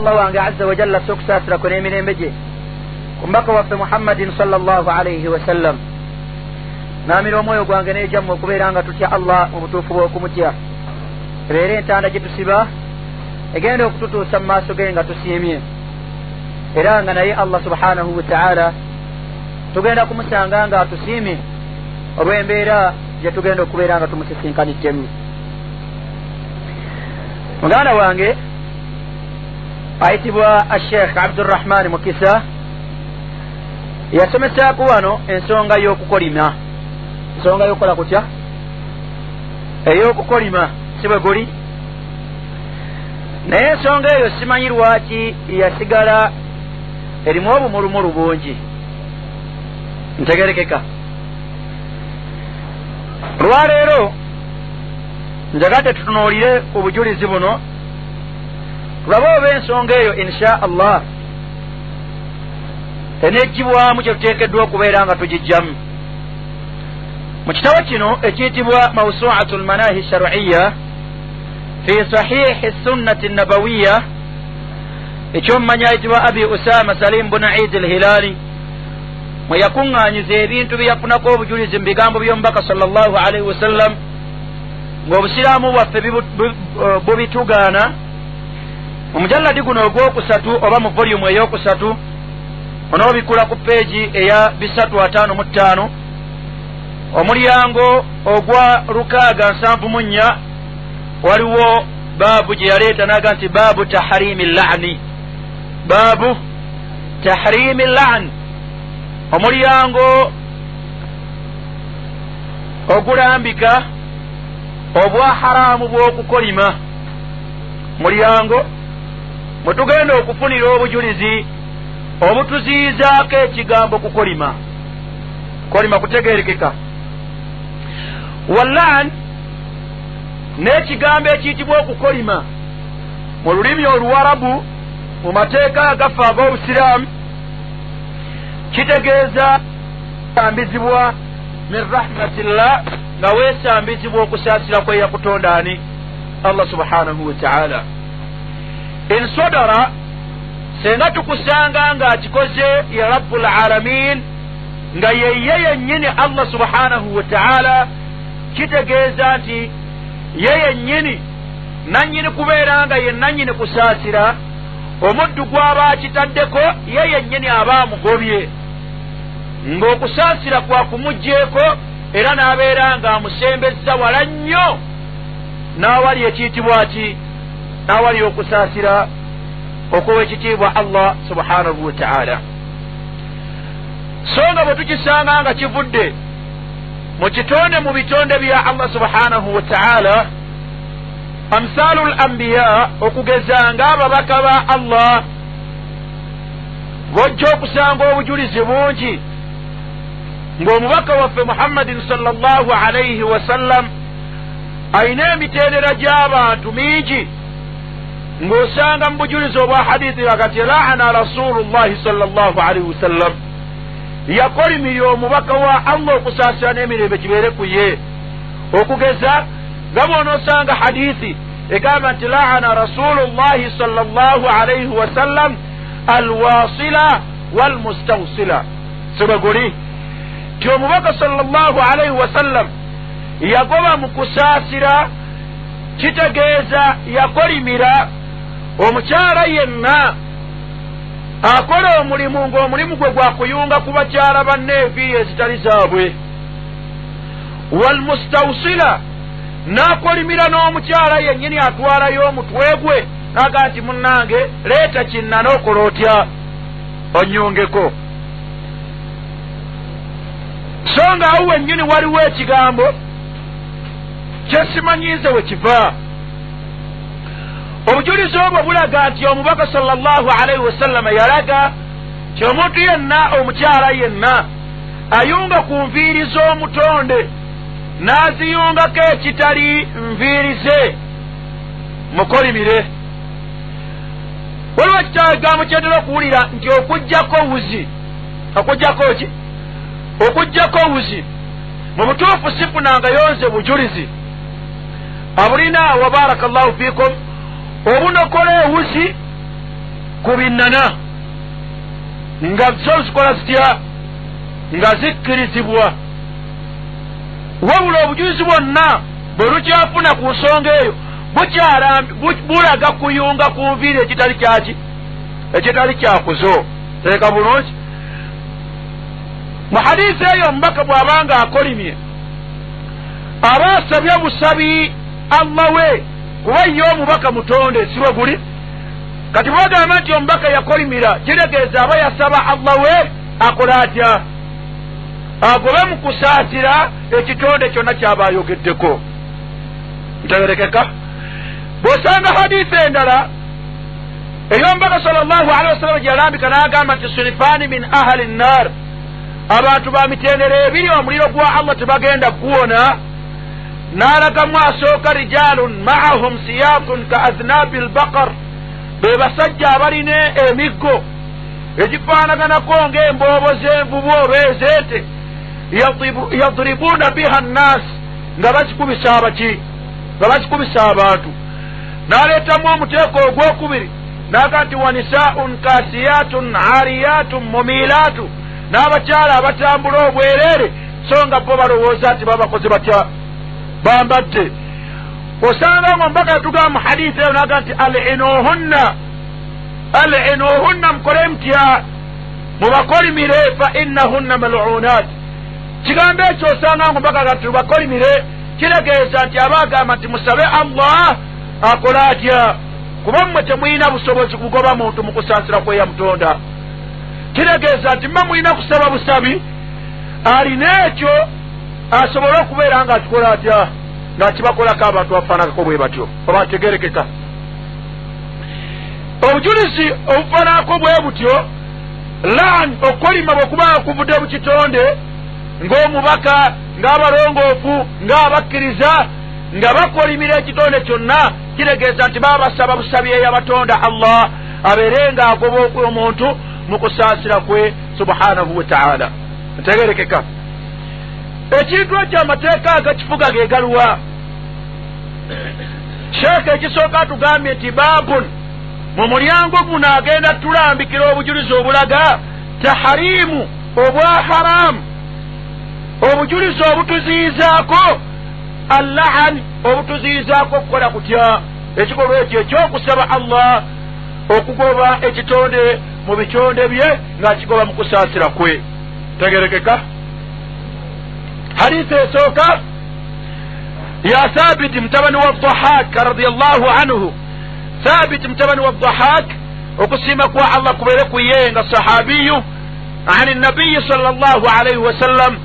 allah wange aza wajalla sokusaasirako n'emirembe gye ku mbaka waffe muhammadin sal llah alaihi wasallam naamira omwoyo gwange n'ejammwe okubeera nga tutya allah mu butuufu bw'okumutya ebeere entanda gye tusiba egenda okututuusa mu maaso ge nga tusiimye era nga naye allah subhanahu wataala tugenda kumusanga nga atusiimye olw'embeera gye tugenda okubeera nga tumusisinkaniddemu muganda wange ayitibwa asheekh abdurahmani mukisa. Yasomesaako wano ensonga y'okukolima ensonga y'okukola kutya ey'okukolima si bwe guli naye ensonga eyo simanyi lwaki yasigala erimu obumulumulu bungi ntegerekeka olwaleero njagadde tutunuulire obujulizi buno tulabe oba ensonga eyo insha allah. Eneggibwamu kyetuteekeddwa okubeera nga tugijjamu. Mu kitabo kino ekiyitibwa mawsuatu lmanahi sharuiya fi sahihi sunnati nabawiya ekyomumanya ayitibwa abi usama salim bunu idi lhilaali mwe yakuŋŋaanyiza ebintu bye yafunako obujulizi mu bigambo by'omubaka sal llahu alaihi wasallam ng'obusiraamu bwaffe bubitugaana omujalladi guno ogwokusatu oba mu volyumu ey'okusatu onoobikula ku peegi eya bisatu ataano mu ttaano omulyango ogwa lukaaga nsanvu mu nnya waliwo baabu gye yaleeta naga nti baabu tahrimi llani. Baabu tahrimi llan omulyango ogulambika obwa haraamu bw'okukolima. Mulyango mwe tugenda okufunira obujulizi obutuziyizaako ekigambo kukolima. Kolima kutegerekeka. Wallan n'ekigambo ekiyitibwa okukolima mu lulimi oluwarabu mu mateeka agaffe ag'obusiraamu kitegeeza sambizibwa min rahmatillah nga weesambizibwa okusaasira kwe yakutonda ani allah subhanahu wataala ensodara senga tukusanga ng'akikoze ya rabu lalamin nga yeye yennyini allah subhanahu wataala kitegeeza nti ye yennyini nannyini kubeera nga ye nannyini kusaasira omuddu gw'aba akitaddeko ye yennyini aba amugobye ng'okusaasira kwa kumugjeeko era n'abeera ng'amusembezza wala nnyo n'awali ekiyitibwa ki n'awali okusaasira okuwa ekitiibwa allah subhanahu wataala so nga bwe tukisanga nga kivudde mu kitonde mu bitonde bya allah subhanahu wataala amsaalu l ambiya okugeza ng'ababaka ba allah bojja okusanga obujulizi bungi ng'omubaka waffe muhammadin sal llahu alaihi wasallam ayina emitendera gy'abantu mingi ng'osanga mu bujulizi obwa hadithi agati laana rasulu llahi sal llahu alaihi wasallam yakolimirya omubaka wa allah okusaasira n'emirembe kibeere ku ye. Okugeza nga bw'onoosanga hadithi egamba nti laana rasulu llahi sal llahu alaihi wasallam alwasila walmustawsila. Sibwe guli nti omubaka sal llahu alaihi wasallam yagoba mu kusaasira kitegeeza yakolimira omukyala yenna akola omulimu ng'omulimu gwe gwakuyunga ku bakyala banne enviiri ezitali zaabwe. Walmustawsila n'akolimira n'omukyala yennyini atwalayo omutwe gwe naga nti munnange leeta kinna n'okola otya? Onyongeko so nga awo wennyini waliwo ekigambo kyesimanyiize we kiva obujulizi obwo bulaga nti omubaka sal llahu alaihi wasallama yalaga ti omuntu yenna omukyala yenna ayunga ku nviiri z'omutonde n'aziyungako ekitali nviiri ze mukolimire waliwo ekigambo kyentera okuwulira nti okugjako wuzi okugjako ki? Okugjako wuzi mu butuufu sifunanga yonze bujulizi. Abulina wa baraka llahu fikum obunokola ewuzi ku binnana nga zo zikola zitya? Nga zikkirizibwa. Wabula obujulizi bwonna bwe lukyafuna ku nsonga eyo bulaga kuyunga ku nviiri ekitali kyaki ekitali kyakuzo teeka bulungi. Mu hadiisi eyo omubaka bw'abanga akolimye aba asabye busabi allah we kuba ye omubaka mutonde siwe guli? Kati bwagamba nti omubaka yakolimira kitegeeza aba yasaba allah we akola atya? Agobe mu kusaasira ekitonde kyonna kyaba ayogeddeko ntegerekeka. Bw'osanga hadiisi endala ey'omubaka sal llahu alehi wasallama gyeyalambika n'agamba nti sunifaani min ahali nnar abantu ba mitendera ebiri omuliro gwa allah tebagenda kuwona n'alagamu asooka rijalun maahum siyakun ka aznabi lbakar be basajja abalina emiggo egifaanaganako ng'emboobo z'envubu oba ezeete yadribuuna biha nnaasi nga bazikubisa abaki nga bazikubisa abantu n'aleetamu omuteeko ogwokubiri naga nti wanisaun kasiyatun ariyatun mumilaatu n'abakyala abatambula obwereere so nga bo balowooza nti babakoze batya bambadde. Osanga nga omubaka yatugamba mu hadiisi eyo naga nti alinuhunna alinuhunna mukole mutya? Mubakolimire fa innahunna malunat kigambo ekyo osanga nga omubaka gati tubakolimire kiregeeza nti aba agamba nti musabe allah akola atya? Kuba mmwe temulina busobozi kugoba muntu mu kusaasira kweya mutonda. Kiregeeza nti mma mulina kusaba busabi alina ekyo asobole okubeera nga akikola atya? Ngaakibakolako abantu bafaananako bwe batyo? Oba tegerekeka obujulizi obufaananako bwe butyo lan okukolima bwekubanga kuvudde mu kitonde ng'omubaka ng'abalongoofu ng'abakkiriza nga bakolimira ekitonde kyonna kiregeeza nti baba basaba busabi eyabatonda allah abeere nga agoba omuntu mu kusaasira kwe subhanahu wataala ntegerekeka ekintu ekyo amateeka agakifuga gegaluwa sheeka ekisooka atugambye nti baabun mu mulyango guno agenda tulambikira obujulizi obulaga taharimu obwa haramu obujulizi obutuziyizaako allahan obutuziyizaako okukola kutya? Ekikolwa ekyo ekyokusaba allah okugoba ekitonde mu bitonde bye ng'akigoba mu kusaasira kwe. Tegerekeka hadisi esooka ya thabiti mutabani wa dhahak radiallahu anhu thabiti mutabani wa dhahak okusiima kwa allah kubeere ku ye nga sahabiyu ani nabiyi sal llahu alaihi wasallam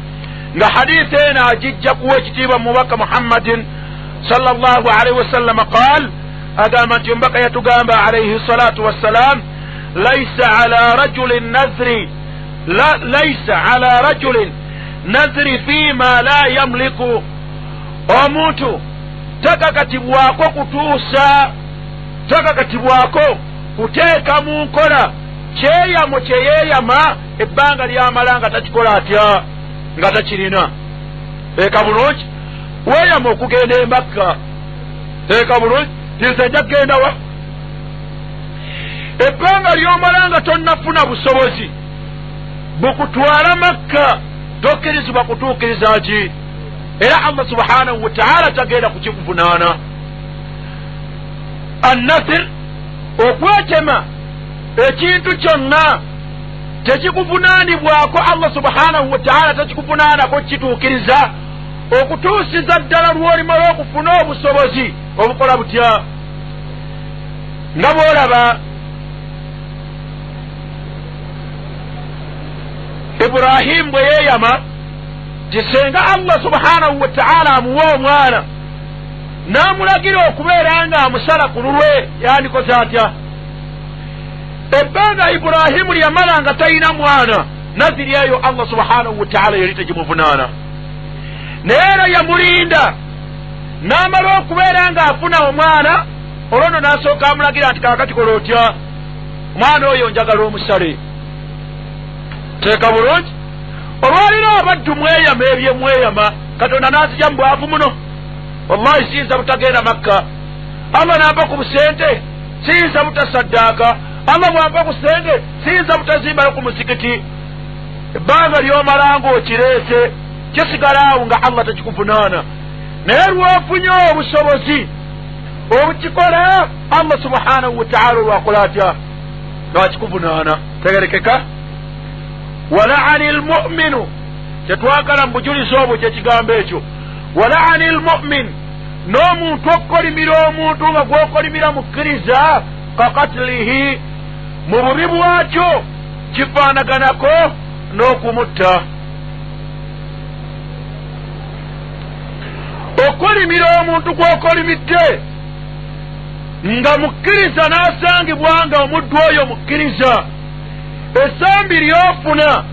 nga hadisi eno agijja kuwa ekitiibwa mubaka muhammadin sal llahu alaihi wasallama qaal agamba nti omubaka yatugamba alaihi salatu wassalam laisa ala rajulin nazri laisa ala rajulin nazri fima la yamliku. Omuntu takakatibwako kutuusa takakatibwako kuteeka mu nkola kyeyamo kyeyeeyama ebbanga lyamala nga takikola atya? Nga takirina. Teeka bulungi. Weeyama okugenda embakka. Teeka bulungi. Tinze nja kgenda wa? Ebbanga lyomala nga tonnafuna busobozi. Bukutwala makka tokkirizibwa kutuukiriza ki? Era allah subhanahu wataala tagenda kukikuvunaana annasir okwetema ekintu kyonna tekikuvunaanibwako allah subhanahu wataala takikuvunaanako kituukiriza okutuusiza ddala lw'olimala okufuna obusobozi obukola butya? Nga bw'olaba iburahimu bwe yeeyama ti senga allah subhanahu wataala amuwa omwana. N'amulagira okubeera nga amusala ku lulwe yandikoze atya? Ebbanga iburahimu lyamala nga talina mwana naziri eyo allah subhanahu wataala yali tegimuvunaana. Naye era yamulinda n'amala okubeera nga afuna omwana olwono n'asooka amulagira nti kaakati kola otya? Omwana oyo njagala omusale teeka bulungi. Olwaliro abaddu mweyama ebyemweyama katonda n'azija mu bwavu muno. Wallahi siyinza butagenda makka. Allah nampa ku busente siyinza butasaddaaka. Allah bwampa ku sente siyinza butazimbayo ku muzikiti ebbanga lyomala ngaokireese kisigala awo nga allah tekikuvunaana naye lwofunye obusobozi obukikola allah subhanahu wataala olwakola atya? Lwakikuvunaana. Tegerekeka walaani lmuminu kyetwagala mu bujulizi obwo kyekigambo ekyo. Walaani lmumin n'omuntu okukolimira omuntu nga gwokolimira mukkiriza kakatilihi mu bubi bwakyo kifaanaganako n'okumutta. Okolimira omuntu gwokolimidde nga mukkiriza n'asangibwa nga omuddu oyo mukkiriza essambi lyofuna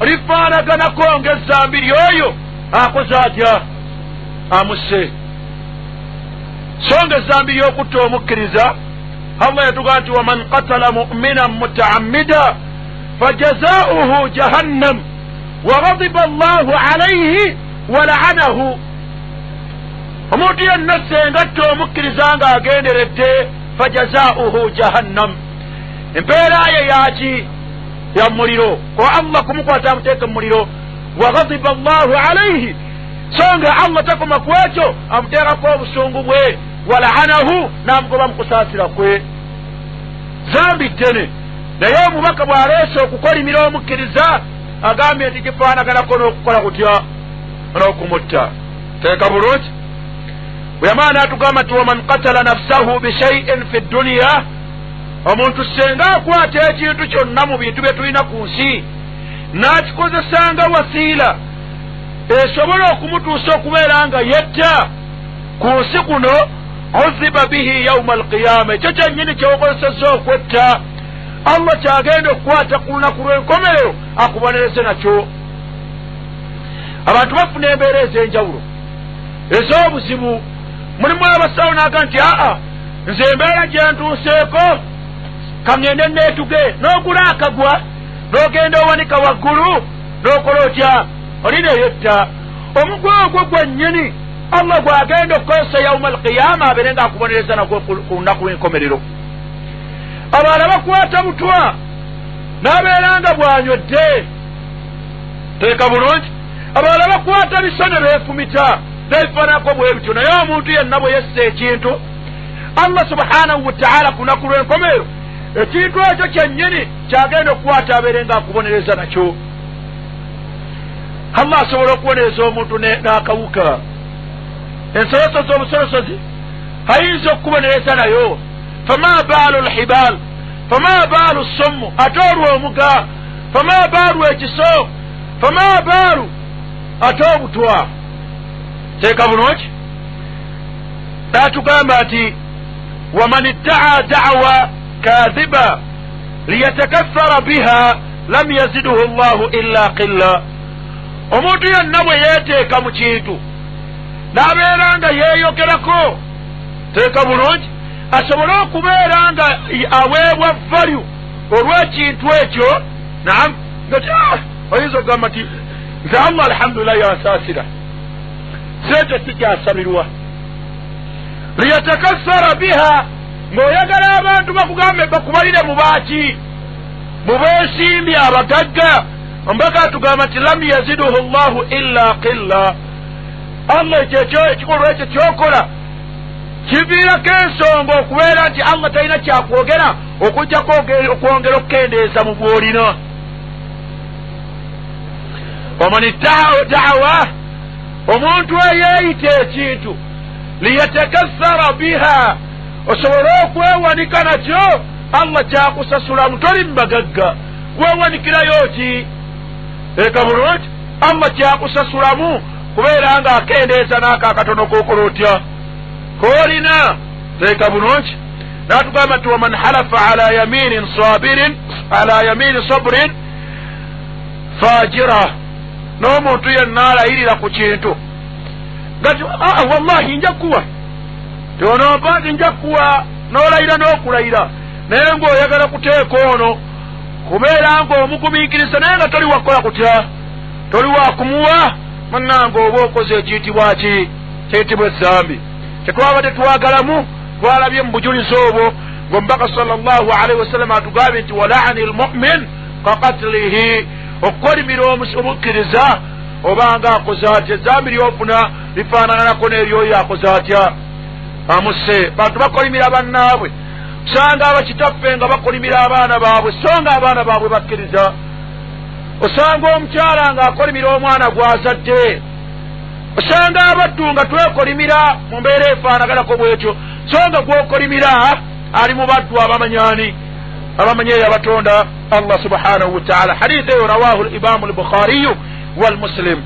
lifaanaganako ng'essambi lyoyo akoze atya? Amusse so nga essambi ly'okutta omukkiriza. Allah yatugaa nti waman katala muminan mutaammida fajazauhu jahannam waghadiba allahu alaihi walaanahu omuntu yenna sengatta omukkiriza ng'agenderedde fajazauhu jahannam. Empeera ye yaki ya muliro. Ko allah kumukwata amuteeka mu muliro waghadiba allahu alaihi so nga allah takoma ku ekyo amuteekako obusungu bwe walaanahu n'amugoba mu kusaasira kwe. Zambi ddene naye omubaka bw'aleese okukolimira omukkiriza agambye nti kifaanaganako n'okukola kutya. N'okumutta teeka bulungi bwe yamala n'atugamba nti waman katala nafsahu bishaiin fi dduniya omuntu senga akwata ekintu kyonna mu bintu bye tulina ku nsi n'akikozesanga wasiila esobola okumutuusa okubeera nga yetta ku nsi kuno uziba bihi yauma alqiyama ekyo kyennyini kyewakozesezza okwetta. Allah kyagenda okukwata ku lunaku lw'enkomerero akubonereze nakyo. Abantu bafuna embeera ez'enjawulo ez'obuzibu. Mulimu abasawo naga nti aa nze embeera gyentuuseeko kaŋŋende neetuge n'ogula akagwa n'ogenda owanika waggulu n'okola otya? Olineeyetta omugwe ogwo gwennyini allah gwagenda okukozesa yauma alqiyama abeere ngaakubonereza nagwo ku lunaku lw'enkomerero abalala bakwata butwa n'abeera nga bwanywedde teeka bulungi. Abalala bakwata biso ne beefumita nebifaanako bwe bityo. Naye omuntu yenna bwe yessa ekintu allah subhanahu wataala ku lunaku lw'enkomerero ekintu ekyo kyennyini kyagenda okukwata abeere ngaakubonereza nakyo. Allah asobola okubonereza omuntu n'akawuka. Ensoloso z'obusolosozi ayinza okukubonereza nayo. Fama baalu lhibaal fama baalu sommu ate olwo omuga fama baalu ekiso fama baalu ate obutwa. Teeka bulungi naatugamba nti waman iddaa dawa kadhiba liyatakathara biha lam yaziduhu llahu illa qilla omuntu yenna bwe yeeteeka mu kintu n'abeera nga yeeyogerako teeka bulungi asobole okubeera nga aweebwa valyu olw'ekintu ekyo naam nga ti oyinza okugamba nti nze allah alhamdulillahi yansaasira sente sikyasabirwa liyatakassara biha ng'oyagala abantu bakugambe bakubalire mu baaki mu beesimbye abagagga ombaka atugamba nti lam yaziduhu llahu illa qilla. Allah ekyo ekikolwa ekyo kyokola. Kiviirako ensonga okubeera nti allah talina kyakwogera okujjako okwongera okukendeeza mu bwolina. Oman iddaa dawa omuntu eyeeyita ekintu liyatakassara biha osobole okwewanika nakyo allah kyakusasulamu toli mubagagga wewanikirayo ki? Eka bulungi. Allah kyakusasulamu kubeera nga akendeeza n'ako akatono kokola otya? Koolina teeka bulungi. Natugamba nti waman halafa ala yaminin sabirin ala yamini saburin fajira. N'omuntu yenna alayirira ku kintu. Nga ti aa wallahi nja tionompa nti nja kuwa n'olayira n'okulayira. Naye ng'oyagala kuteeka ono kubeera ng'omugumiikiriza naye nga toli wakukola kutya? Toli wakumuwa munnanga oba okoze ekiyitibwa ki? Kiyitibwa ezambi. Kyetwaba tetwagalamu twalabye mu bujulizi obwo ngaomubaka salllahu alaihi wasallama atugambye nti walaani lmumin kakatilihi okukolimira omukkiriza obanga akoze atya? Ezambi lyofuna lifaananako n'eryoyo akoze atya amuse bantu bakolimira bannaabwe. Osanga abakitaffe nga bakolimira abaana baabwe so nga abaana baabwe bakkiriza. Osanga omukyala ng'akolimira omwana gw'azadde. Osanga abaddu nga twekolimira mu mbeera efaanaganako bwetyo so nga gwokolimira ali mu baddu abamanyani abamanyi eyo abatonda allah subhanahu wataala hadisi eyo rawahu limamu lbukhariyu walmuslim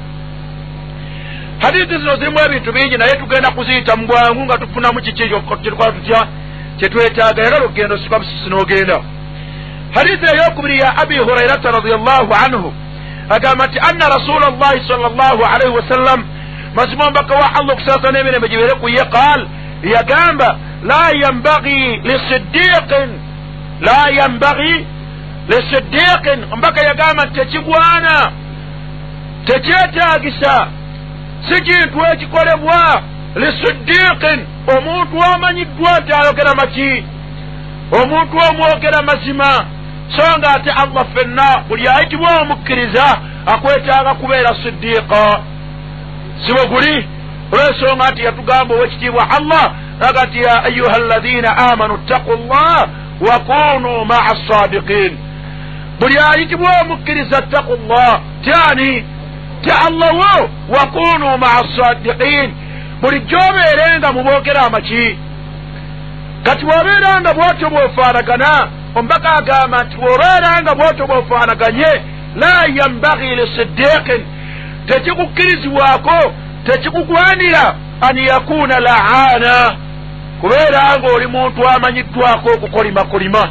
hadisi zino zirimu ebintu bingi naye tugenda kuziyita mu bwangu nga tufunamu kiki kyetukola tutya? Kyetwetaaga era lugendo sika busisi n'ogenda. Hadisi eyokubiri ya abi hurairata radiallahu anhu agamba nti anna rasula llahi sal llahu alaihi wasallam mazima omubaka wa allah okusaasa n'emirembe gibeere ku ye qaal yagamba la yambagi lisiddiqin la yambagi lisiddiqin omubaka yagamba nti tekigwana tekyetaagisa si kintu ekikolebwa lisiddiqin omuntu amanyiddwa nti ayogera maki omuntu omwogera mazima so nga ate allah fenna buli ayitibwa omukkiriza akwetaaga kubeera siddiqa. Sibo guli olwensonga nti yatugamba owekitiibwa allah aga nti ya ayuha alladina amanu ttaqu llah wakunu maa sadiqin buli ayitibwa omukkiriza ttaqu llah tyani ti allah wo wakunu maa sadiqin bulijjo obeerenga muboogera amaki. Kati bw'obeeranga bwotyo bw'ofaanagana omubaka agamba nti bw'obeeranga bwotyo bw'ofaanaganye la yambagi lisiddiqin tekikukkirizibwako tekikugwanira an yakuuna laana. Kubeera nga oli muntu amanyiddwako okukolimakolima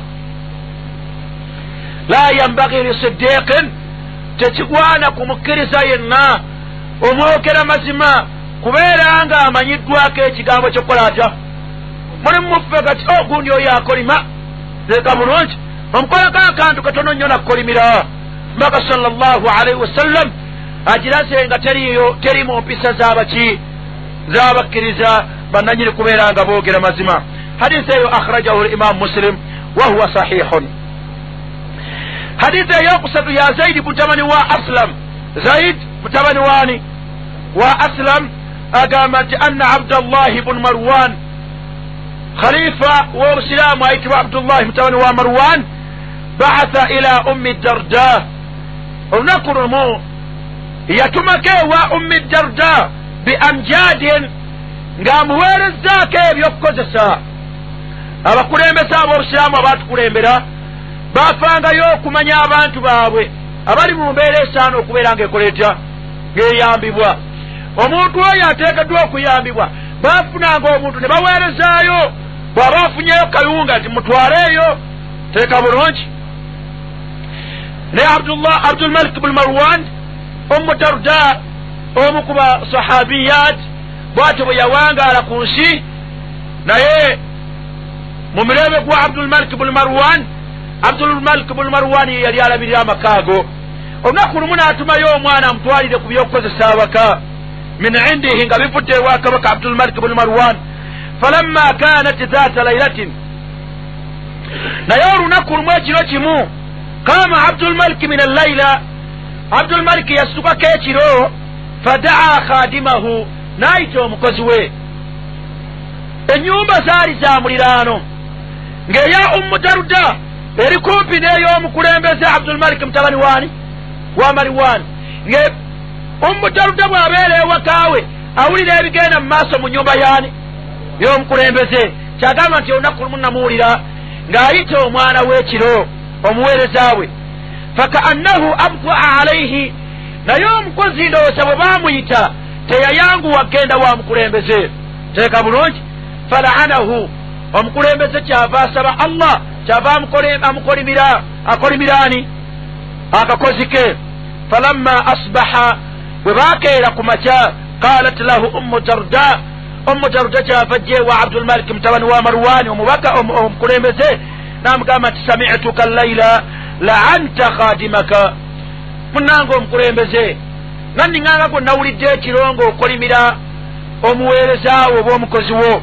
la yambagi lisiddiqin tekigwana kumukkiriza yenna omwogera mazima kubeera nga amanyiddwako ekigambo kyokukola atya? Mulimu muffe gati ogundi oyo akolima? Leka bulungi omukolako akantu katono nnyo nakkolimira mbaka sallallahu alaihi wasallam agiraze nga teriyo teri mu mpisa z'abaki z'abakkiriza bannanyini kubeera nga boogera mazima. Hadisi eyo akhrajahu limamu muslim wahuwa sahihun hadisi eyokusatu ya zaidi mutabani wa aslam. Zaid mutabani wani wa aslam. Agamba nti anna abdallahi bunu marwan. Khalifa w'obusiraamu ayitibwa abdullahi mutabani wa marwan. Baatha ila ummi darda. Olunaku lumu yatumako ewa ummi darda biamjadin ng'amuweerezaako ebyokukozesa abakulembeze ab'obusiraamu abaatukulembera baafangayo okumanya abantu baabwe abali mu mbeera esaana okubeera ng'ekola etya ng'eyambibwa. Omuntu oyo ateekeddwa okuyambibwa baafunanga omuntu ne baweerezaayo bw'aba afunyeyo kayunga nti mutwaleeyo teeka bulungi. Naye abdullah abdulmalik bnu marwan omu darda omu ku basahabiyat bwatyo bwe yawangaala ku nsi naye mu mirembe gwa abdulmalik bnu marwan abdulmalik bnu marwan ye yali alabirira amakaago. Olunaku lumu n'atumayo omwana amutwalire ku byokukozesa abaka min indihi nga bivudde ewa kabaka abdulmalik bnu marwan. Falamma kanat dhata lailatin naye olunaku lumu ekiro kimu kama abdulmalik min allaila abdulmalik yasukako ekiro fadaa khadimahu n'ayita omukozi we. Enyumba zaali za muliraano. Ng'eya ummu daruda eri kumpi n'ey'omukulembeze abdulmalik mutabani waani? Wa mariwan nge ummu daruda bw'abeera ewakaawe awulira ebigenda mu maaso mu nyumba yaani? Y'omukulembeze kyagamba nti olunaku lumu namuwulira ng'ayita omwana w'ekiro omuweereza we. Fakaannahu abdaa alaihi naye omukozi ndowooza bwe baamuyita teyayanguwa kgenda wa mukulembeze. Teeka bulungi. Falaanahu omukulembeze kyava asaba allah kyava amukolimira akolimiraani akakozi ke. Falamma asbaha bwe bakeera ku makya qalat lahu ummu darda ummu darda kyava jewa abdulmalik mutabani wa marwani omubaka omukulembeze. Namugamba nti samituka llaila laanta khadimaka. Munange omukulembeze nandiŋŋanga gwe nawulidde ekiro ng'okolimira omuweereza wo oba omukozi wo.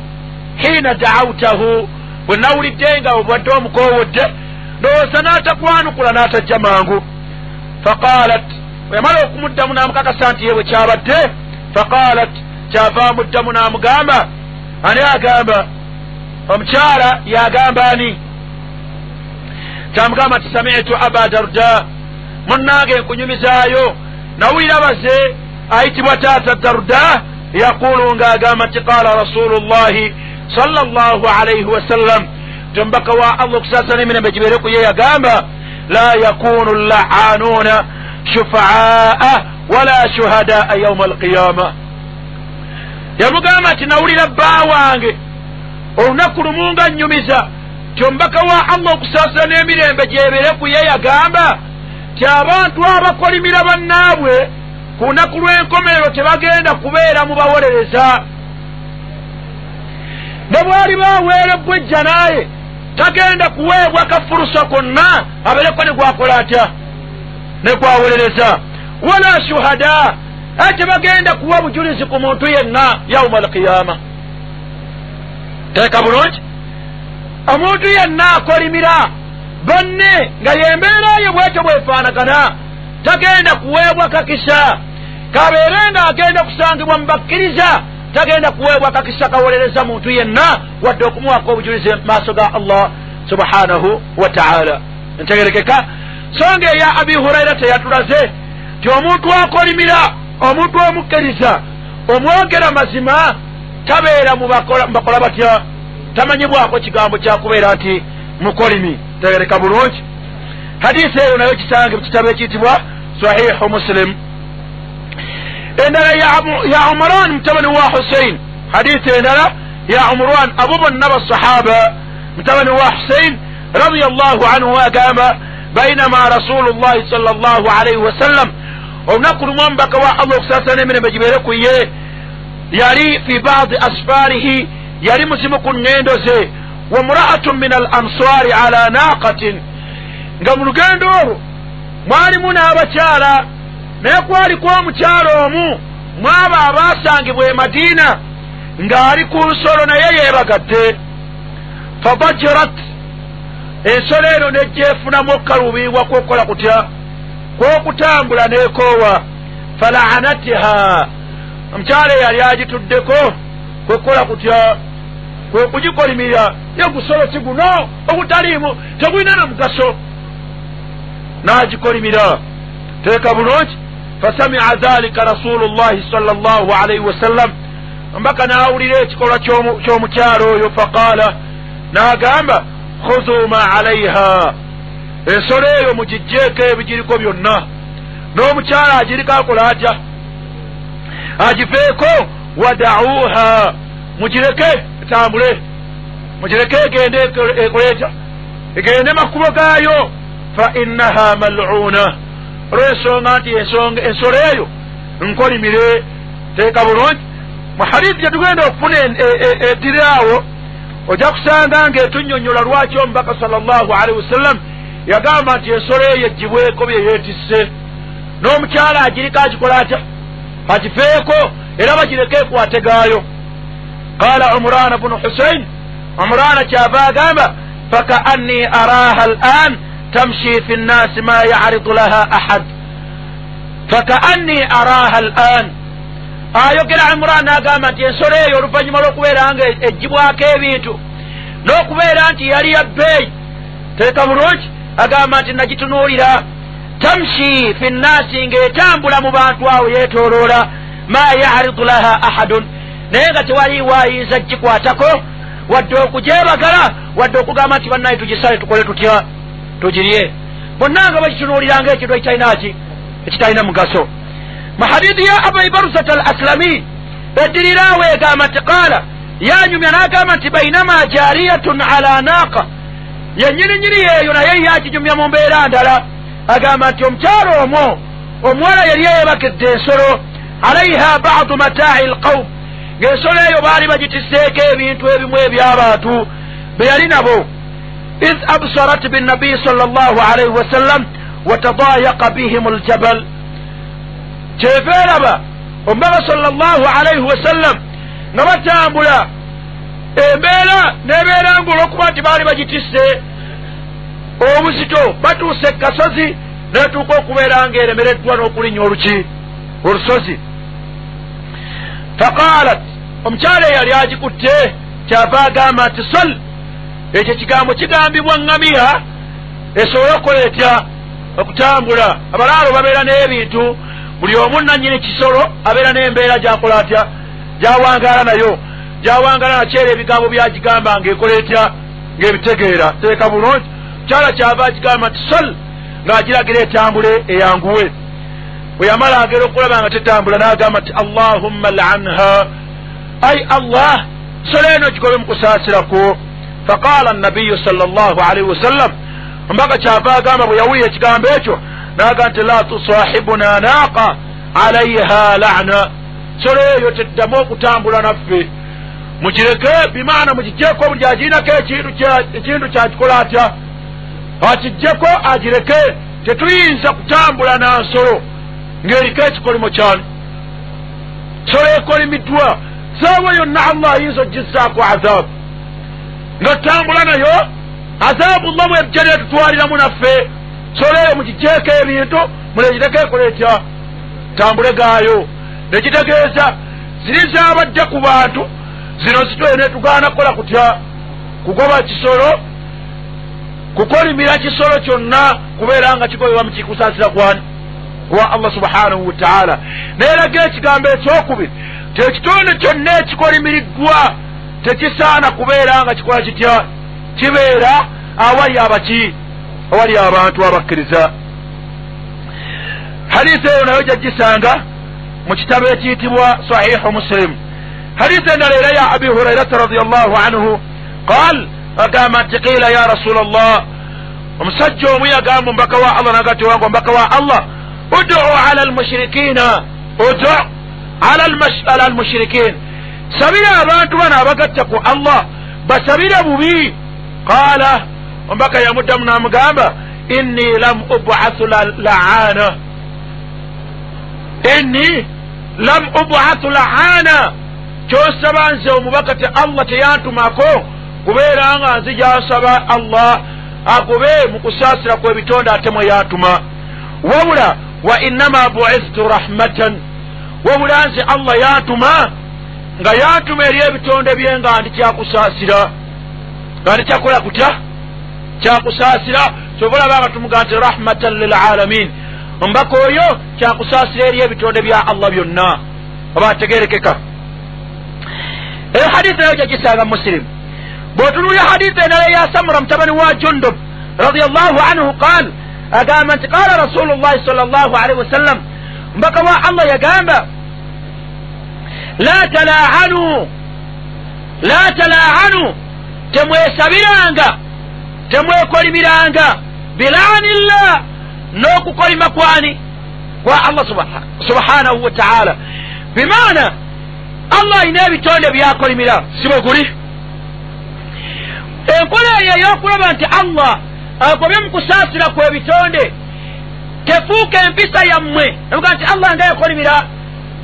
Hiina daawutahu bwe nawulidde nga obadde omukoowodde ndowooza n'atakwanukula n'atajja mangu. Faqalat bwe yamala okumuddamu n'amukakasa nti ye bwe kyabadde faqalat kyava amuddamu n'amugamba ani agamba? Omukyala yagamba ani? Kyamugamba nti samitu aba darda munnange nkunyumizaayo nawulira baze ayitibwa taata darda yaqulu ng'agamba nti qaala rasulu llahi sala llahu alaihi wasallam ti omubaka wa allah okusaasana emirembe gibeere ku ye yagamba la yakunu llaanuuna shufaa wala shuhadaa yauma alqiyama yamugamba nti nawulira bba wange olunaku lumu nga nnyumiza ti omubaka wa allah okusaasana n'emirembe gyebeere ku ye yagamba ti abantu abakolimira bannaabwe ku lunaku lw'enkomerero tebagenda kubeera mu bawolereza ne bwali baweerebbwa ejja naye tagenda kuweebwa kafurusa konna abeereko ne gwakola atya? Ne gwawolereza wala shuhada ate tebagenda kuwa bujulizi ku muntu yenna yauma alqiyama teeka bulungi? Omuntu yenna akolimira banne nga yembeera ye bwetyo bwefaanagana tagenda kuweebwa kakisa. Kabeere nga agenda kusangibwa mu bakkiriza tagenda kuweebwa kakisa kawolereza muntu yenna wadde okumuwako obujulizi maaso ga allah subhanahu wa taala. Ntegerekeka. Songa eya abi huraira teyatulaze ti omuntu akolimira omuntu omukkiriza omwogera mazima tabeera mu bakola batya? Tamanyibwako kigambo kyakubeera nti mukolimi. Tegereka bulungi. Hadisi eyo nayo kisange mukitabo ekiyitibwa sahihu muslim endala ya umaran mutabani wa husain hadisi endala ya umran abuban naba sahaba mutabani wa husain رضي الله عنه وأقام بينما رسول الله صلى الله عليه وسلم. ونقل من بقوا الله ساتنا من بجبيرك يري في بعض أسفاره يري مسمك النيندوزي وامرأة من الأنصار على ناقة. nga mulugendo olwo mwalimu n'abakyala naye kwaliko omukyala omu mwabo abaasangibwa e madiina ng'ali ku nsolo naye yeebagadde fadajirat ensolo eno nejja efunamu okukaluubiribwa kwokukola kutya? Kwokutambula n'ekoowa. Falaanatiha omukyala eyali agituddeko kwekukola kutya? Kwe kugikolimirira ye gusolo si guno? Ogutaliimu? Tegulina na mugaso. N'agikolimira teeka bulungi fasamia dhalika rasulu llahi sala llahu alaihi wasallam mbaka n'awulira ekikolwa ky'omukyalo oyo faqaala n'agamba khudhu ma alaiha ensolo eyo mugijjeeko ebigiriko byonna. N'omukyala agiriko akola atya? Agiveeko wadauha mugireke etambule. Mugireke egende ekole etya egende makubo gaayo. Fa innaha maluna olw'ensonga nti ensolo eyo nkolimire teeka bulungi mu hadithi gyetugenda okufuna ediraawo ojja kusanga ng'etunyonyola lwaki omubaka sala llahu alaihi wasallam yagamba nti ensolo eyo egibweko bye yeetisse n'omukyala agiriko agikola atya agifeeko era bagireke ekwate gaayo qala umurana bunu husain umurana kyava agamba fakaanni araha al'an tamshi fi nnasi ma yaridu laha ahad fakaanni araha al'an ayogera imurana agamba nti ensolo eyo oluvannyuma lw'okubeera nga eggibwako ebintu n'okubeera nti yali ya bbeeyi teeka bulungi agamba nti nagitunuulira tamshi fi nnasi ng'etambula mu bantu awo yeetooloola ma yaridu laha ahadun naye nga tewaliwo ayinza gikwatako wadde okugyebagala wadde okugamba nti bannaye tugisale tukole tutya tugirye bonna nga bagitunuulira ngaekintu ekitalina ekitalina mugaso. Mu hadithi ya abai barusat al aslami eddiriraawo egamba nti qaala yanyumya n'agamba nti bainama jariyatun ala naqa. Yenyininyini yeeyo naye yakinyumya mu mbeera ndala. Agamba nti omukyalo omwo omuwala yali eyebagedde ensolo alaiha badu mataai lqaum ng'ensolo eyo baali bagitisseeko ebintu ebimu eby'abantu be yali nabo binnabiyi sala llahu alaihi wasallam watadayaqa bihim ljabal kyeva eraba omubaka sala llahu alaihi wasallam nga batambula embeera nebeera nga olwokuba nti baali bagitisse obuzito batuuse kasozi netuuka okubeera nga eremereddwa n'okulinya oluki olusozi faqalat omukyala eyali agikutte kyava agamba nti sol ekyo kigambo kigambibwa ŋŋamiya esobole okukola etya? Okutambula. Abalaalo babeera n'ebintu buli omu nannyini kisolo abeera n'embeera gyakola atya? Gyawangaala nayo. Gyawangaala nakyera ebigambo byagigamba ngaekola etya? Ng'ebitegeera. Teeka bulungi. Mukyala kyava agigamba nti sol ng'agiragira etambule eyanguwe. Bwe yamala agera okulaba nga tetambula n'agamba nti allahumma lanha ai allah solo eno gigobe mu kusaasirako faqala nabiyu sal llahu alaihi wasallam ombaga kyava agamba bwe yawulira ekigambo ekyo naga nti la tusahibuna naqa alaiha lana solo eyo teddamu okutambula naffe mugireke bimaana mugijjeko buli agirinako ekintu kyakikola atya akijjeko agireke tetuyinza kutambula nansolo ng'eriko ekikolimo kyani solo ekolimiddwa saawa yonna allah ayinza ogizaako azaabu ng'otambula nayo azaabu llah bwebijja netutwaliramu naffe solo eyo mugijjeeko ebintu mulegireko ekola etya tambule gaayo. Nekitegeeza ziri zabadde ku bantu zino zitwe netugaana kukola kutya? Kugoba kisolo kukolimira kisolo kyonna kubeera nga kigobebwa mukikusaasira kwani wa allah subhanahu wataala neeraga ekigambo ekyokubiri kyekitonde kyonna ekikolimiriddwa tekisaana kubeera nga kikola kitya? Kibeera awali abaki? Awali abantu abakkiriza. Hadisi eyo nayo gyagisanga mu kitabo ekiyitibwa sahihu muslim. Hadisi endala era ya abi hurairata radiallahu anhu. Qal agamba nti qiila ya rasula allah omusajja omu yagamba omubaka wa allah nagati wange omubaka wa allah udu ala almushirikina udu ala almushirikin sabira abantu bano abagatta ku allah basabire bubi. Qaala omubaka yamuddamu namugamba inni lam ubathu laana. Inni lam ubathu laana. Kyosaba nze omubaka te allah teyantumako kubeera nga nzi gyasaba allah agobe mu kusaasira kwebitonde ate mwe yantuma. Wabula wa innama buithtu rahmatan. Wabula nze allah yantuma nga yantuma eri ebitonde bye nga ndi kyakusaasira. Nga ndi kyakola kutya? Kyakusaasira kyova olaba nga tumuga nti rahmatan lilalamin omubaka oyo kyakusaasira eri ebitonde bya allah byonna. Oba ategerekeka. Eyo hadisi nayo gyagisanga musirimu bw'otunulira hadisi endala eya samura mutabani wa jundub radiallahu anhu qaal agamba nti qaala rasulu llahi sal llahu alaihi wasallam mbaka wa allah yagamba la talaanu la talaanu temwesabiranga temwekolimiranga bilaanillah n'okukolima kwani kwa allah subhanahu wa taala bimaana allah ayina ebitonde byakolimira si bwe guli enkola eyo ey'okulaba nti allah agobye mu kusaasira kwe bitonde tefuuka empisa yammwe evuga nti allah nga yakolimira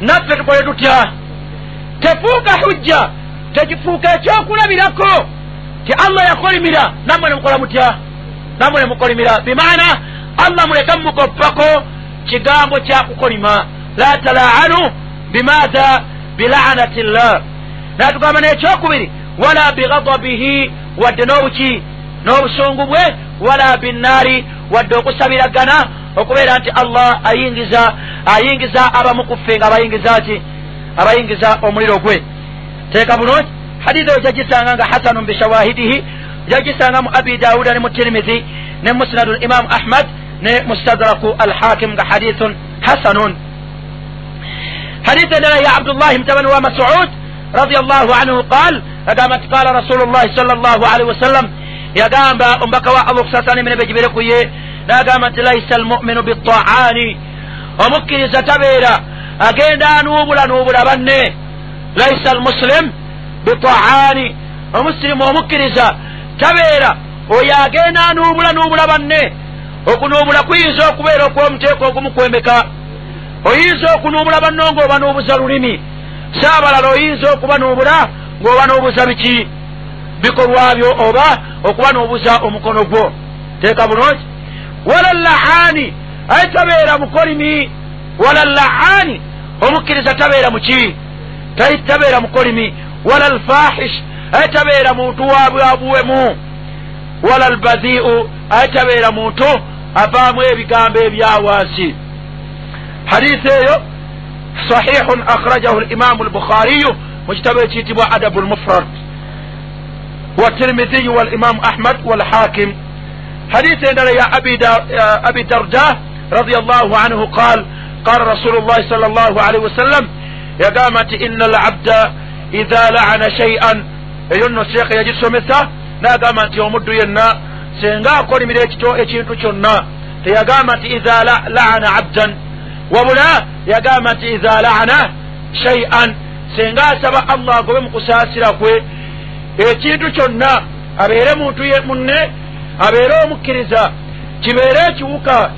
naffe tukole tutya tefuuka hujja tekifuuka ekyokulabirako ti allah yakolimira nammwe nemukola mutya? Nammwe nemukolimira bimaana allah muleke mumukoppako kigambo kyakukolima la talaanu bimaatha bilaanati llah natugamba nekyokubiri wala bigadabihi wadde n'obuki n'obusungu bwe wala binnaari wadde okusabiragana okubeera nti allah ayingiza ayingiza abamu kuffe nga abayingiza ki abayingiza omuliro gwe. Teeka bulungi hadisi eyo gyagisanga nga hasanun bishawahidihi gyagisanga mu abi dawuda ne mu tirimizi ne musnadu imamu ahmad ne mustadraku alhakim nga hadithun hasanun. Hadisi endala ya abdullahi mutabani wa masud radi allahu anhu qal agamba nti qala rasulu llahi sal llahu alaihi wasallam yagamba omubaka wa allah okusasana emirembe gibere ku ye nagamba nti laisa almuminu bitaani omukkiriza tabeera agenda anuubula nuubula banne. Laisa almuslim bitaani omusirimu omukkiriza tabeera oyo agenda anuubula nuubula banne. Okunuubula kuyinza okubeera okw'omuteeko ogumu kwembeka oyinza okunuubula banno ng'obanuubuza lulimi. Saabalala oyinza okubanuubula ng'obanuubuza biki? Bikolwa byo oba okuba n'obuza omukono gwo. Teeka bulungi. Wala laani aye tabeera mukolimi. Wala laani omukkiriza tabeera muki tabeera mukolimi wala lfahish aye tabeera muntu wabwabuwemu wala lbaziu aye tabeera muntu avaamu ebigambo ebyawansi hadisi eyo sahihun akhrajahu limamu lbukhariyu mu kitabo ekiyitibwa adabu lmufrad والترمذي والإمام أحمد والحاكم حديث يا أبي, أبي درداء رضي الله عنه قال قال رسول الله صلى الله عليه وسلم yagamba nti ina al abda idha laana shaian eyo nno seeka yagisomesa n'agamba nti omuddu yenna senga akolimira ekito ekintu kyonna teyagamba nti idha laana abdan wabula yagamba nti idha laana shaian senga asaba allah agobe mu kusaasira kwe ekintu kyonna abeere muntu munne abeere omukkiriza kibeere ekiwuka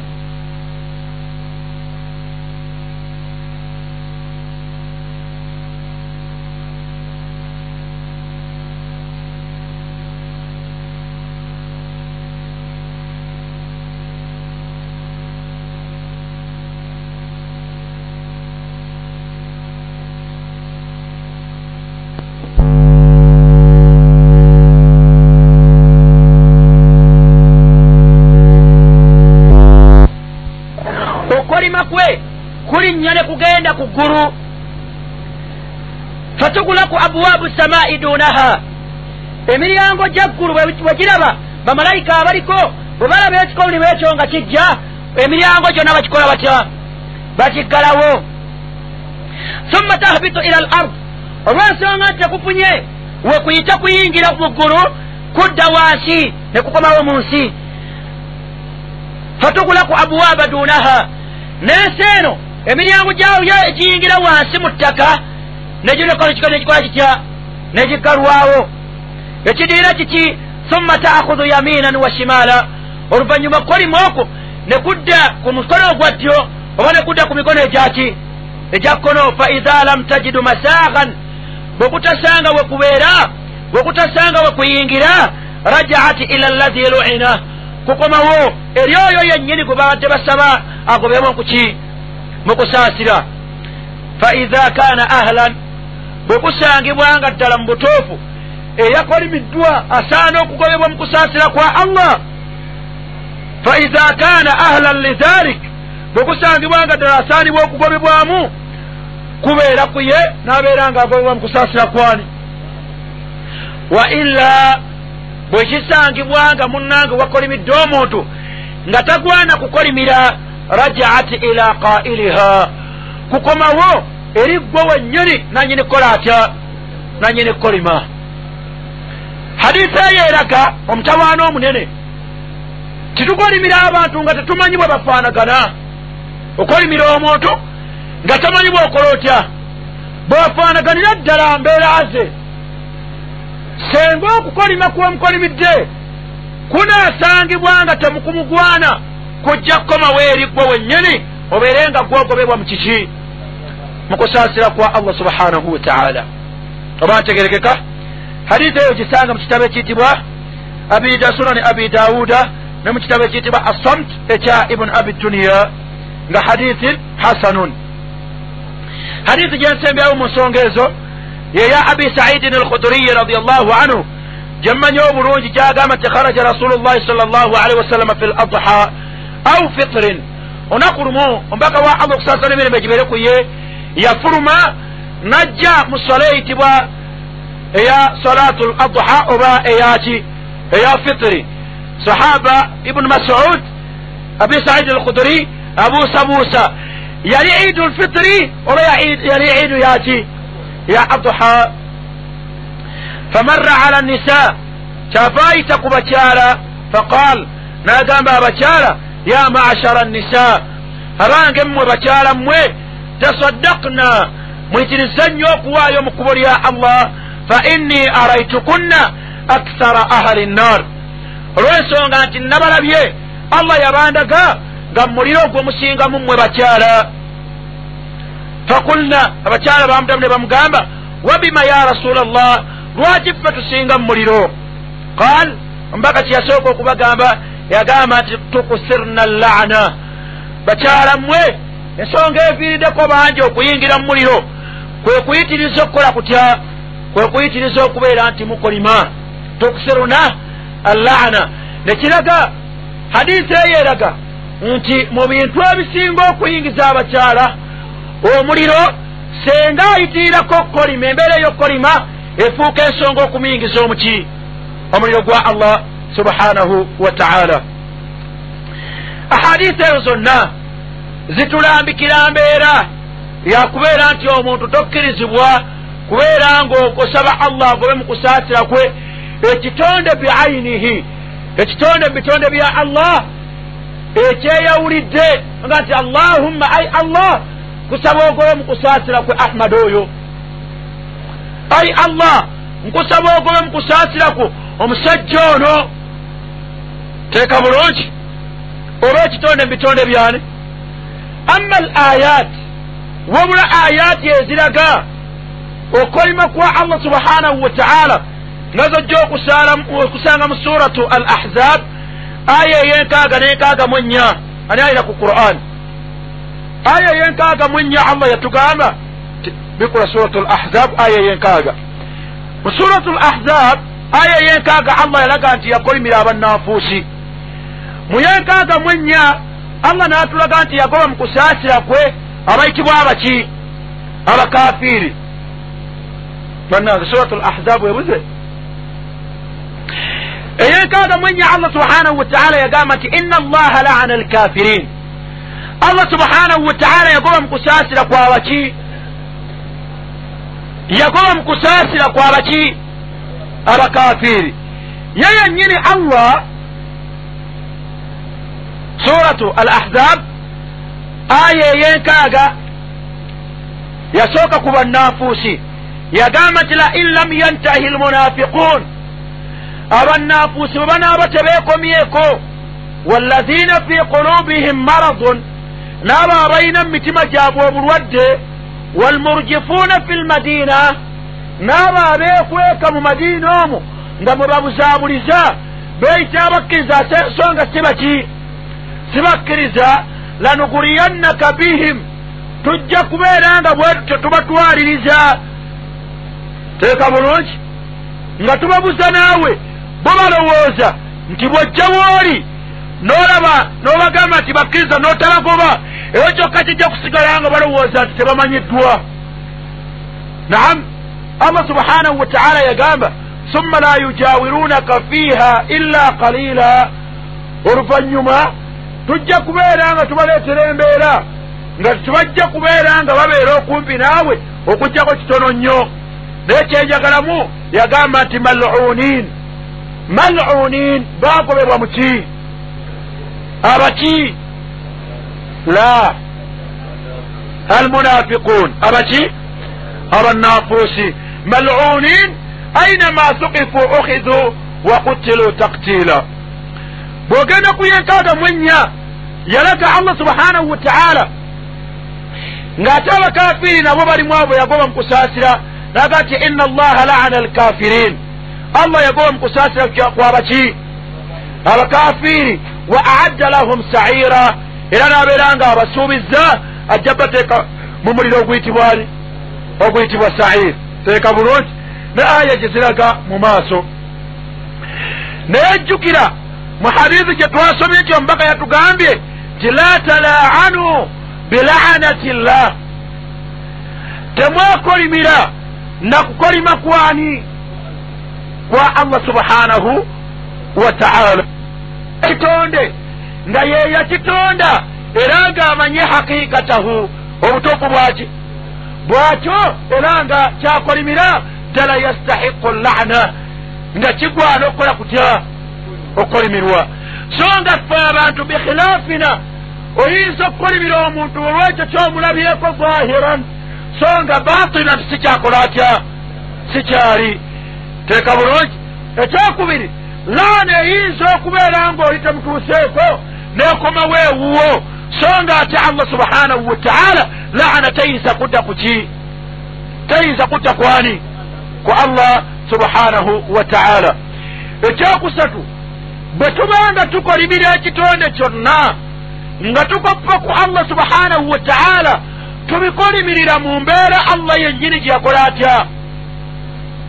ku ggulu fatugulaku abwaabu samaa'i duunaha. Emiryango gya ggulu bwe giraba bamalayika abaliko bwe balaba ekikolimo ekyo nga kijja emiryango gyonna bakikola batya? Bakiggalawo. Summa tahbitu ila al ard olw'ensonga nti tekufunye we kuyita kuyingira mu ggulu kudda wansi ne kukomawo mu nsi. Fatugulaku abwaaba duunaha. N'ensi eno emiryango gyayo egiyingira wansi mu ttaka negikola kitya? Negiggalwawo ekidiira kiki? Summa taakhudhu yaminan wa shimaala oluvannyuma kukolimu okwo ne kudda ku mukono ogwa ddyo oba ne kudda ku mikono egyaki egya kkono fa idha lam tajidu masaagan bwe kutasanga we kubeera bwe kutasanga we kuyingira rajaat ila allazi luina. Kukomawo eri oyo yennyini gwe babadde basaba agobemu kuki mukusaasira fa idha kana ahlan bwe kusangibwa nga ddala mu butuufu eyakolimiddwa asaana okugobebwa mu kusaasira kwa allah. Fa idha kana ahlan lidhalik bwe kusangibwa nga ddala asaanibwa okugobebwamu kubeera ku ye n'abeera nga agobebwa mu kusaasira kwani. Wa illa bwe kisangibwa nga munnange wakolimidde omuntu nga tagwana kukolimira rajaat ila qailiha kukomawo eri gwe wennyini nanyini kukola atya nanyini kukolima hadisi eyo eraga omutawaana omunene titukolimira abantu nga tetumanyi bwe bafaanagana okolimira omuntu nga tamanyi bwokola otya bwefaanaganira ddala mbeera ze senga okukolima kwemukolimidde kunaasangibwa nga temukumugwana kujja kukomawo eri gwe wennyini obeere nga gwogobebwa mu kiki? Mu kusaasira kwa allah subhanahu wataala oba ntegerekeka? Hadisi eyo gisanga mu kitabo ekiyitibwa abida sunani abi dawuda ne mu kitabo ekiyitibwa assamt ekya ibuni abi duniya nga hadisi hasanun. Hadisi gyensembyawo mu nsonga ezo yeya abi saidin alkhuduriyi radiallahu anhu gyemmanyi obulungi gyagamba nti kharaja rasulu llahi sal llahu alaihi wasallama fi ladha au fitrin. Olunaku lumu omubaka wa allah okusaasa n'emirembe gibeere ku ye yafuluma najja mu sola eyitibwa eya salatu l adha oba eyaki eya fitiri sahaba ibunu masud abi saidi alkhuduri abuusabuusa yali idu lfitiri oba yali idu yaki ya adha. Famarra ala nisa. Kyava ayita ku bakyala faqal n'agamba abakyala ya maashara nisa abange mmwe bakyala mmwe tasaddakna mwitiriza nnyo okuwaayo mu kkubo lya allah fa inni araitukunna akthara ahali nnar olw'ensonga nti nabalabye allah yabandaga nga muliro ogw'omusingamu mmwe bakyala. Fakulna abakyala bamutamu ne bamugamba wabima ya rasula llah lwaki ffe tusinga mu muliro? Qal omubaka kyeyasooka okubagamba yagamba nti tukusirna llaana bakyala mmwe ensonga eviiriddeko bangi okuyingira mu muliro. Kwe kuyitiriza okukola kutya? Kwe kuyitiriza okubeera nti mukolima. Tukusiruna allaana nekiraga hadisi eyo eraga nti mu bintu ebisinga okuyingiza abakyala omuliro senga ayitirirako okukolima embeera ey'okukolima efuuka ensonga okumuyingiza omuki? Omuliro gwa allah subhanahu wa taala. Ahadisi ezo zonna zitulambikira mbeera yakubeera nti omuntu tokkirizibwa kubeera ngaosaba allah agobe mu kusaasira kwe ekitonde biainihi ekitonde mu bitonde bya allah ekyeyawulidde nga nti allahumma ai allah kusaba ogobe mu kusaasira kwe ahmad oyo. Ai allah nkusaba ogobe mu kusaasira kwe omusajja ono teeka bulungi oba ekitonde mu bitonde byani? Amma al ayat wabula ayati eziraga okolima kwa allah subhanahu wa taala. Nga zojja okusanga mu suratu al ahzab aya eyenkaaga nenkaaga mu ennya ani ayina ku quran? Aya eyenkaaga mu ennya allah yatugamba. Bikula suratu al ahzab aya eyenkaaga mu suratu al ahzab aya eyenkaaga allah yalaga nti yakolimira abannanfuusi mu yenkaaga mu ennya allah n'atulaga nti yagoba mu kusaasira kwe abayitibwa abaki? Abakafiiri. Bannange suratu al ahzabu ebuze. Eyenkaaga mu ennya allah subhanahu wa taala yagamba nti inna allaha laana alkafirin. Allah subhanahu wa taala yagoba mu kusaasira kwabaki yagoba mu kusaasira kwabaki abakafiiri. Ye yennyini allah suratu al ahzab aya eyenkaaga yasooka ku bannanfuusi. Yagamba nti la in lam yantahi almunafiqun. Abannanfuusi bwe banaaba tebeekomyeko wallazina fi qulubihim maradun n'abo abalina mu mitima gyabwe obulwadde walmurjifuuna fi lmadina n'abo abeekweka mu madiina omwo nga mwe babuzaabuliza beeyita abakkiriza so nga sibaki sibakkiriza lanuguriyannaka bihim. Tujja kubeera nga bwetutyo tubatwaliriza. Teeka bulungi? Nga tubabuza naawe bo balowooza nti bwojja wooli n'olaba n'obagamba nti bakkiriza n'otabagoba eyo kyokka kijja kusigala nga balowooza nti tebamanyiddwa. Naam allah subhanahu wa taala yagamba summa la yujawiruunaka fiiha illa qalila. Oluvannyuma tujja kubeera nga tubaleetera embeera nga tebajja kubeera nga babeera okumpi naawe okugjako kitono nnyo. Naye kyenjagalamu yagamba nti malunin malunin bagobebwa muki abaki? La. Almunafiqun abaki? Abannafuusi. Malunin ainama thuqifu ukhidhu wa kutilu taktila bw'ogenda ku yenkaaga mu ennya yalaga allah subhanahu wa taala. Ng'ate abakafiiri nabo balimu abo yagoba mu kusaasira naga nti inna allaha laana alkafirin allah yagoba mu kusaasira kwabaki abakafiiri wa aadda lahum saira era n'abeera nga abasuubizza ajja bateeka mu muliro oguyitibwani oguyitibwa sair teeka bulungi. Ne aya gye ziraga mu maaso. Naye jjukira mu hadithi gye twasomye nti omubaka yatugambye nti la talaanu bilaanati llah temwekolimira na kukolima kwani kwa allah subhanahu wa taala. Kitonde nga ye yakitonda era ng'amanye haqiqatahu obutuufu bwaki bwakyo era nga kyakolimira ddala yastahiqu llana nga kigwana okukola kutya okukolimirwa so nga ffe abantu bikhilafina. Oyinza okukolimira omuntu olwekyo kyomulabyeko zahiran. So nga batinan sikyakola atya? Sikyali. Teeka bulungi. Ekyokubiri laana eyinza okubeera nga oli temutuuseeko nekomawo ewuwo so nga ate allah subhanahu wa taala? Laana teyinza kudda ku ki? Teyinza kudda kwani ku allah subhanahu wa taala. Ekyokusatu bwe tubanga tukolimira ekitonde kyonna nga tukoppa ku allah subhanahu wa taala tubikolimirira mu mbeera allah yennyini gye yakola atya?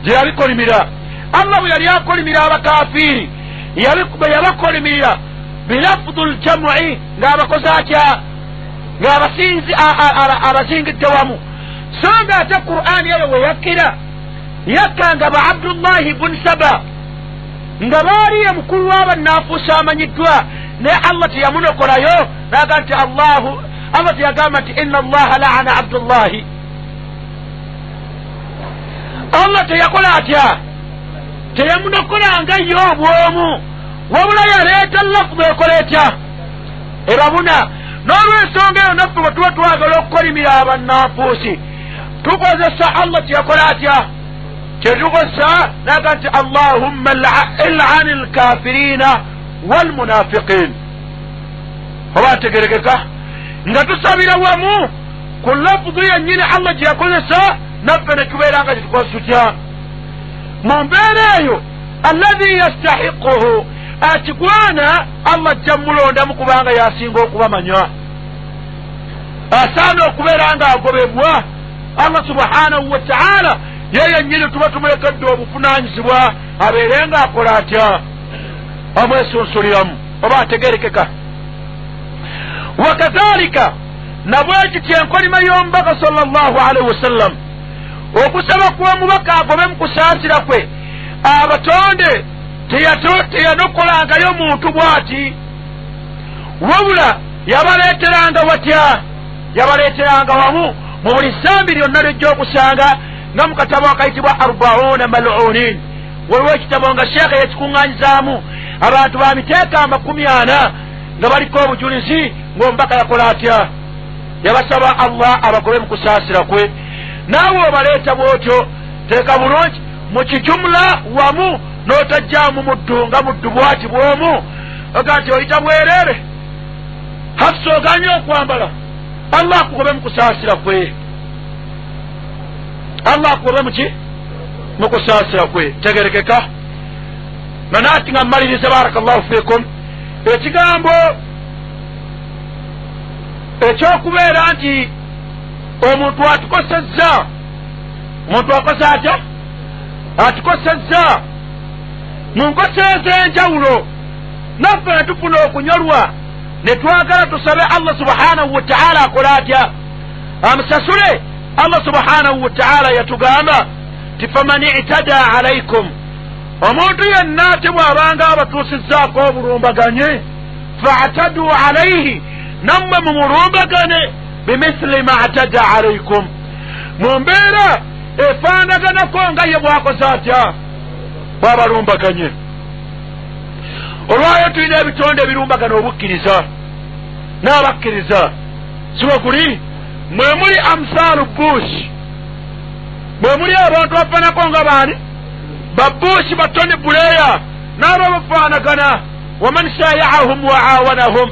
Gye yabikolimira. Allah bwe yali akolimira abakafiiri bwe yabakolimirira bilafudu ljamui ng'abakoze atya? Ng'abasinzi abazingidde wamu. So nga ate qur'ani eyo we yakkira yakkanga ba abdullahi bun saba nga baaliye mukulu w'abannaafuusa amanyiddwa. Naye allah teyamunokolayo naga nti allahu allah teyagamba nti ina allaha laana abdullahi. Allah teyakola atya? Teyamunokolanga ye obwomu wabula yaleeta lafudu ekola etya? Erabuna n'olwensonga eyo naffe bwe tuba twagala okukolimira abannanfuusi tukozesa allah teyakola atya kyetukozesa naga nti allahumma ilani lkafirina walmunafiqin oba ategerekeka nga tusabira wamu ku lafudu yennyini allah gye yakozesa naffe ne tubeera nga kyetukoze tutya mu mbeera eyo alladhi yastahiquhu akigwana allah ajja mulondamu kubanga yasinga okubamanya asaana okubeera nga agobebwa allah subhanahu wa taala ye yennyini tuba tumulekedde obuvunanyizibwa abeere nga akola atya? Amwesunsuliramu oba ategerekeka? Wakadhalika nabwekityo enkolima y'omubaka sal llahu alaihi wasallam okusaba kw'omubaka agobe mu kusaasira kwe abatonde teyanokolangayo muntu bw'ati? Wabula yabaleeteranga watya? Yabaleeteranga wamu mu buli sambi lyonna lyojja okusanga nga mu katabo akayitibwa arbauna malunin. Waliwo ekitabo nga sheekhe yakikuŋŋanyizaamu abantu ba miteeka amakumi ana nga baliko obujulizi ng'omubaka yakola atya? Yabasaba allah abagobe mu kusaasira kwe. Naawe obaleeta bw'otyo teeka bulungi. Mu kijumula wamu n'otajjaamu muddu nga muddu bwati bw'omu. Oga nti oyita bwereere. Hafsa oganye okwambala. Allah akugobe mu kusaasira kwe allah akugobe muki mu kusaasira kwe. Tegerekeka. Nanaati nga mmalirize baraka llahu fikum ekigambo ekyokubeera nti omuntu atukosezza omuntu akoze atya? Atukosezza. Mu nkoseeza enjawulo naffe ne tufuna okunyolwa ne twagala tusabe allah subhanahu wa taala akola atya? Amusasule allah subhanahu wa taala yatugamba ti faman itada alaikum omuntu yenna ate bw'abanga abatuusizzaako obulumbaganye faatadu alaihi nammwe mumulumbagane bimithili ma atada alaikum mu mbeera efaanaganako nga ye bwakoze atya? Bwabalumbaganye olwayo tulina ebitonde ebirumbagana obukkiriza n'abakkiriza. Siwe kuli mwe muli amsaalu bush. Mwe muli abantu bafaanako nga baani? Babushi batoni buleya n'abo bafaanagana waman shayahahum wa awanahum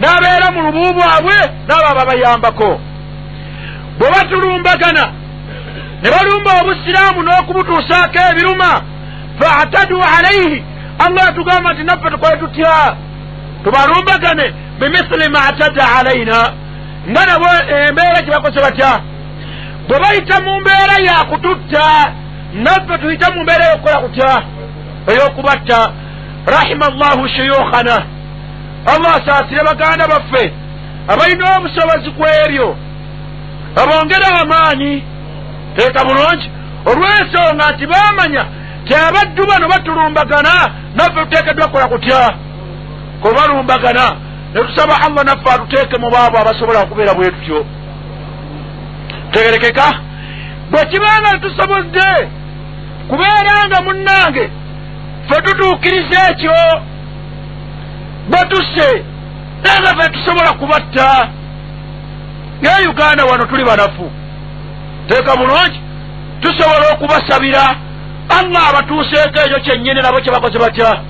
n'abeera mu lubu bwabwe n'abo ababayambako. Bwe batulumbagana ne balumba obusiraamu n'okubutuusaako ebiruma faatadu alaihi allah yatugamba nti naffe tukole tutya tubalumbagane bimithili ma atada alaina nga nabo embeera gye bakoze batya? Bwe bayita mu mbeera yakututta naffe tuyita mu mbeera eyokukola kutya? Ey'okubatta. Rahima llahu shuyukhana. Allah asaasire baganda baffe abalina obusobozi ku ebyo abongere amaanyi teeka bulungi. Olw'ensonga nti baamanya ti abaddu bano batulumbagana naffe tuteekeddwa kukola kutya? Kubalumbagana ne tusaba allah naffe atuteeke mu baabo abasobola okubeera bwe tutyo. Tegerekeka bwe kibanga netusobodde kubeera nga munnange fe tutuukiriza ekyo. Bwe tusse era fe tusobola kubatta. Nga uganda wano tuli banafu. Teeka bulungi. Tusobola okubasabira. Allah abatuuseeko ekyo kyennyini nabo kye bakoze batya?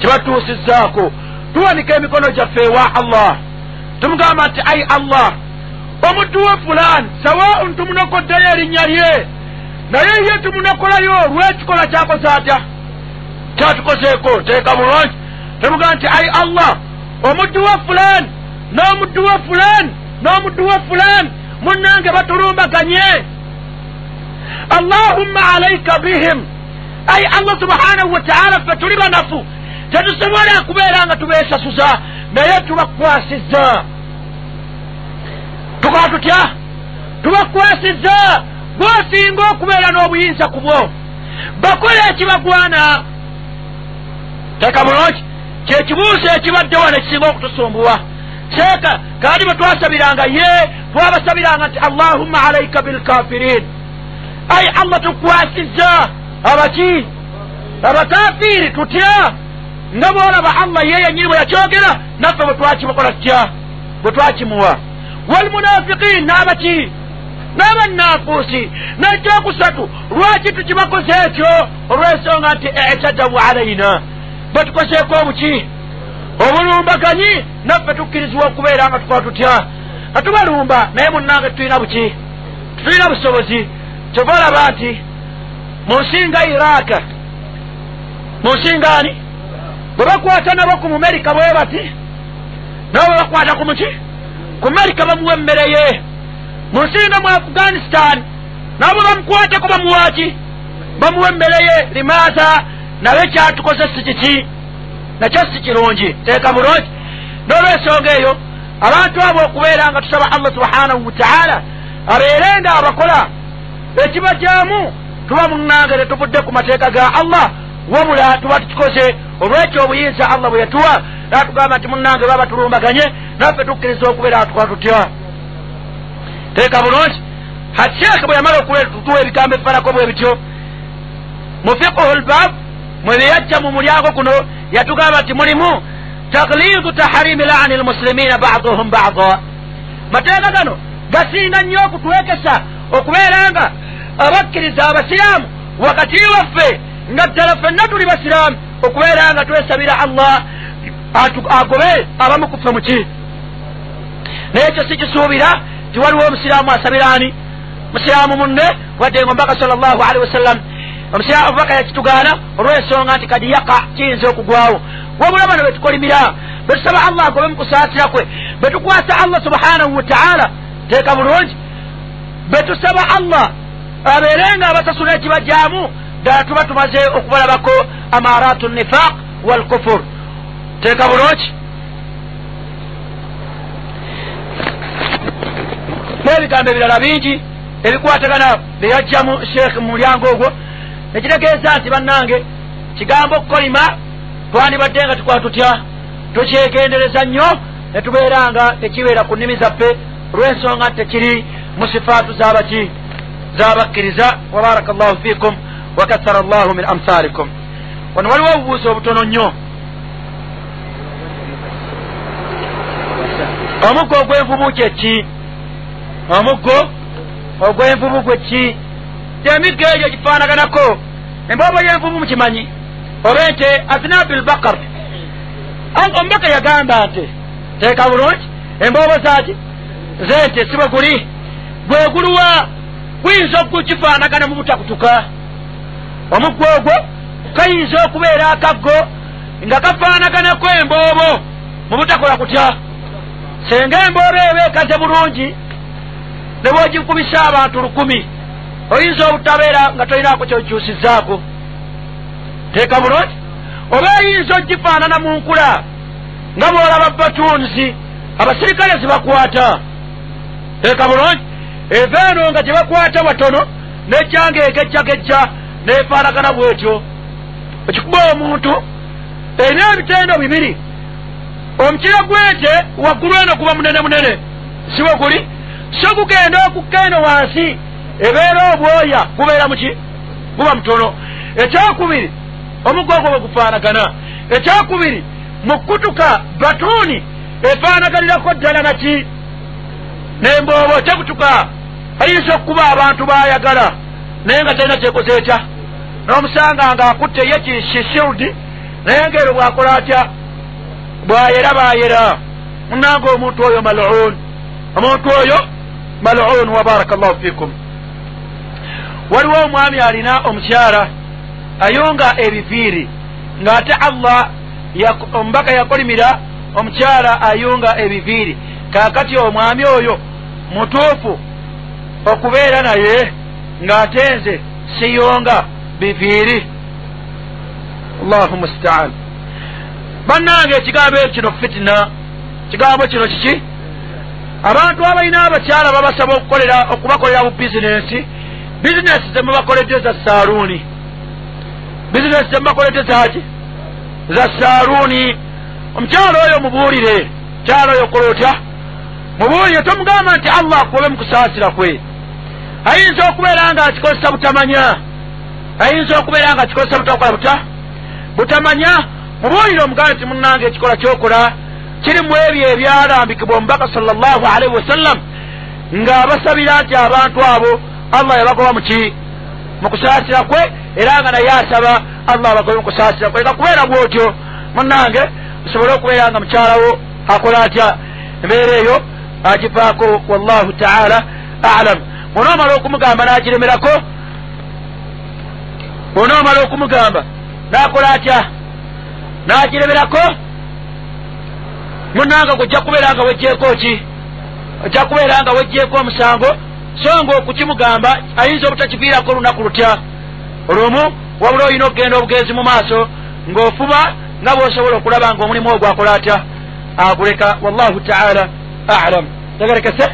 Kibatuusizzaako tuwanika emikono gyaffe ewa allah. Tumugamba nti ai allah omuddu we fulaani sawaun tumunokoddeyo erinnya lye naye ye tumunakolyo olwekikola kyakoze atya? Kyatukozeeko teeka bulungi temugaa nti ai allah omuddu wa fulani n'omuddu wa fulani n'omuddu wa fulani munnange batulumbaganye. Allahumma alaika bihim. Ai allah subhanahu wataala ffe tuli banafu tetusobola kubeera nga tubeesasuza naye tubakwasizza. Tukola tutya? Tubakwasizza. Bwosinga okubeera n'obuyinza ku bwo bakola ekibagwana. Teeka bulungi kyekibuuzo ekibadde wano ekisinga okutusumbuwa seeka kandi bwe twasabiranga ye twabasabiranga nti allahumma alaika bilkafirin ai allah tukwasizza. Abaki? Abakafiiri tutya nga bwolaba allah ye yenyini bwe yakyogera naffe bwe twakimukola tutya? Bwe twakimuwa walmunafiqin n'abaki n'abannafuusi n'ekyokusatu lwaki tukibakoze ekyo olw'ensonga nti etadabu alaina batukoseeko obuki? Obulumbaganyi naffe tukkirizibwa okubeera nga tukola tutya? Nga tubalumba naye munnange tulina buki? Tulina busobozi. Kyova olaba nti mu nsi nga iraka mu nsi ngaani bwe bakwata nabo ku mumerika bwe bati nabo bwe bakwata ku muki? Ku merika bamuwa emmere ye. Mu nsi nga mu afghanistan nabo bamukwateko bamuwaki bamuwa emmere ye limaata nabe kyatukoze si kiki nakyo si kirungi. Teeka bulungi. N'olwensonga eyo abantu abo okubeera nga tusaba allah subhanahu wataala abeere nga abakola ekibajyamu tuba munnange tetuvudde ku mateeka ga allah wabula tuba tukikoze olwekyo obuyinza allah bwe yatuwa natugamba nti munnange baba tulumbaganye naffe tukkiriza okubeera tukola tutya? Teeka bulungi. Hasyeke bwe yamala okutuwa ebigambo ebifanako bwe bityo. Mufiquhu lbab mwe beyajja mu mulyango guno yatugamba nti mulimu taklidu taharimi laani lmuslimina baduhum bada mateeka gano gasinga nnyo okutwekesa okubeera nga abakkiriza abasiraamu wakati waffe nga ddala ffenna tuli basiraamu okubeera nga twesabira allah agobe abamu kuffe muki naye ekyo sikisuubira ti waliwo omusiraamu asabiraani musiraamu munne wadde nga omubaka sal llahu alehi wasallam omusiraamu omubaka yakitugaana olw'ensonga nti kadi yaka kiyinza okugwawo. Wabula bano betukolimira betusaba allah agobe mukusaasira kwe betukwasa allah subhanahu wataala teeka bulungi. Betusaba allah abeere nga abasasula ekibajjaamu ddala tuba tumaze okubalabako amaratu nifaq walkufur teeka bulungi n'ebigambo ebirala bingi ebikwatagana beyajjamu sheekh mu mulyango ogwo nekitegeeza nti bannange kigambo okukolima twandibadde nga tukola tutya tukyegendereza nnyo ne tubeera nga tekibeera ku nnimi zaffe olw'ensonga nti tekiri mu sifaatu z'abaki z'abakkiriza wa baraka llahu fiikum wa kathara llahu min amthalikum wano waliwo obubuuzi obutono nnyo omuggo ogw'envubu kyeki omuggo ogw'envubu gwe ki emiggo egyo gifaanaganako emboobo y'envubu mukimanyi oba ente azinabu lbakar omubaka yagamba nte teeka bulungi emboobo zaki zente si bwe guli gwe guluwa guyinza okukifaanagana mu butakutuka omuggo ogwo kayinza okubeera akaggo nga kafaanaganako emboobo mu butakola kutya? Senga emboobo eba ekaze bulungi ne bwogikubisa abantu lukumi oyinza obutabeera nga tolinako kyokyusizaako teeka bulungi? Oba eyinza ogifaanana mu nkula nga bwolaba batunzi abasirikale zibakwata? Teeka bulungi? Eva eno nga gyebakwata watono nejjanga egejjagejja nefaanagana bwetyo. Ekikuba omuntu erina ebitendo bibiri. Omukira gwente waggulu eno guba munene munene. Si we guli? So gugenda okukka eno wansi ebeera obwoya. Gubeera muki guba mutono ekyokubiri omuggo ogwo bwe gufaanagana. Ekyokubiri mu kutuka batuuni efaanaganirako ddala naki nemboobo tekutuka ayinza okukuba abantu bayagala naye nga talina kyekoze etya n'omusanga nga akutte ye kishildi naye ngaero bwakola atya bwayera bayera. Munanga omuntu oyo malun omuntu oyo malun wa baraka llahu fikum waliwo omwami alina omukyala ayunga ebiviiri ng'ate allah omubaka yakolimira omukyala ayunga ebiviiri. Kaakati omwami oyo mutuufu okubeera naye ng'ate nze siyunga biviiri allahu mustaan bannange ekigambo ekyo kino fitina kigambo kino kiki? Abantu abalina abakyala babasaba okukolera okubakolera mu bizinensi bizinesi zemubakoledde za saaluuni. Bizinesi zemubakoledde zaki za saaluuni. Omukyalo oyo mubuulire. Mukyalo oyo kola otya? Mubuulire tomugamba nti allah akuobe mu kusaasira kwe. Ayinza okubeera nga akikozesa butamanya ayinza okubeera nga akikozesa butakola buta butamanya mubuulire omugambe nti munange ekikola kyokola kirimu ebyo ebyalambikibwa omubaka sal llahu alaihi wasallam ng'abasabira nti abantu abo allah yabagoba muki mu kusaasira kwe era nga naye asaba allah abagobe mu kusaasira kwe. Leka kubeera bwotyo munange osobole okubeera nga mukyalawo akola atya? Embeera eyo agivaako wallahu taala alam. Onoomala okumugamba n'agiremerako onoomala okumugamba n'akola atya? N'agiremerako munanga gojja kubeera nga wejjeeko ki? Ojja kubeera nga wejjeeko omusango? So nga okukimugamba ayinza obutakiviirako olunaku lutya? Olumu wabula olina okugenda obugenzi mu maaso ng'ofuba nga bw'osobola okulaba nga omulimu ogwo akola atya? Aguleka wallahu taala alam. Tegerekese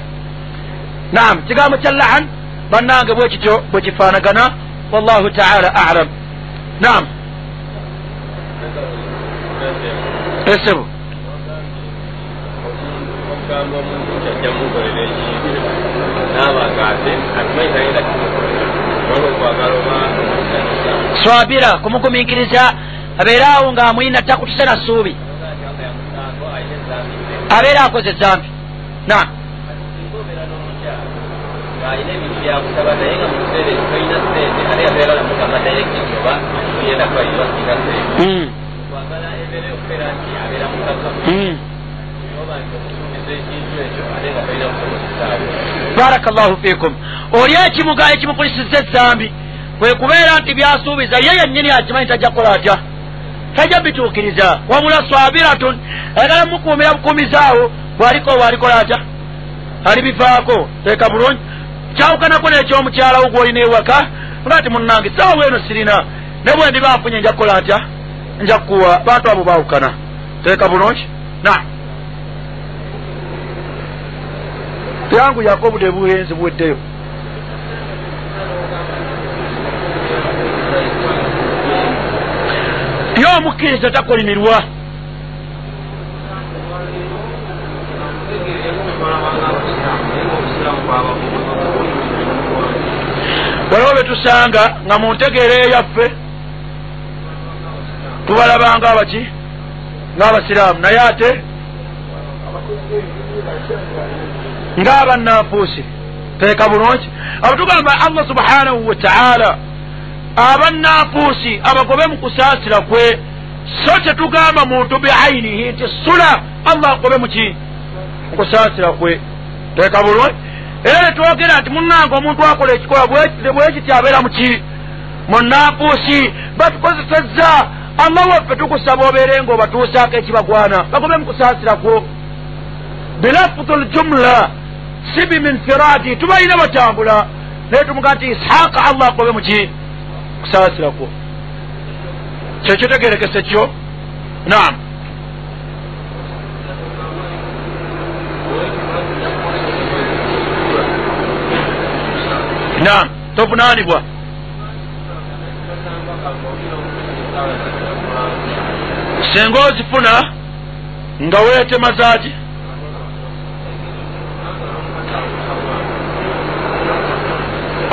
naam kigambo kya lahan bannange bwe kityo bwe kifaanagana kimukolera waba okwagala oba omusanisa swabira kumugumiikiriza abeere awo ng'amulina takutuse na ssuubi abeera akoze ezambi na ebintu byakusaba naye nga mu kiseera tolina sente ate yabeera namugamba dayekiti oba tuyenda kubalirwa singa sente kwagala embeera okubeera nti abeera mukakamu mm. oba nti okusuubiza ekintu ekyo ate nga tolina kusomosesaabyo baraka llahu fikum oli ekimuga ekimukulisiza ezambi kwe kubeera nti byasuubiza ye yennyini akimanyi tajja kukola atya? Tajja bituukiriza wabula swabiratun ayagala mukuumira bukuumizaawo bw'aliko bw'alikola atya? Alibivaako. Teeka bulungi kyawukanako n'ekyomukyalawo gw'olina ewaka nga nti munnange sawa bweno sirina ne bwe ndiba nfunye nja kukola atya nja kukuwa bantu abo baawukana. Teeka bulungi? Na yangu yako obudde buwenzi buweddeyo. Ye omukkiriza takolimirwa waliwo betusanga nga mu ntegeera eyaffe tubalabanga abaki ng'abasiraamu naye ate ng'abannanfuusi teeka bulungi. Abo tugamba allah subhanahu wa taala abannanfuusi abagobe mu kusaasira kwe so tetugamba muntu biainihi nti sula allah agobe muki mu kusaasira kwe. Teeka bulungi era netwogera nti munnanga omuntu akola ekikola bwekiti abeera muki munnanfuusi batukozesezza allah waffe tukusaba obeere nga obatuusaako ekibagwana bagobe mu kusaasira kwo. Bilafudu ljumla si biminfiradi tubalina batambula naye tumuga nti ishaqa allah agobe muki kusaasirakwo kyekyo tegerekese kyo? Naam naam. Tovunaanibwa senga ozifuna nga weetema zaaki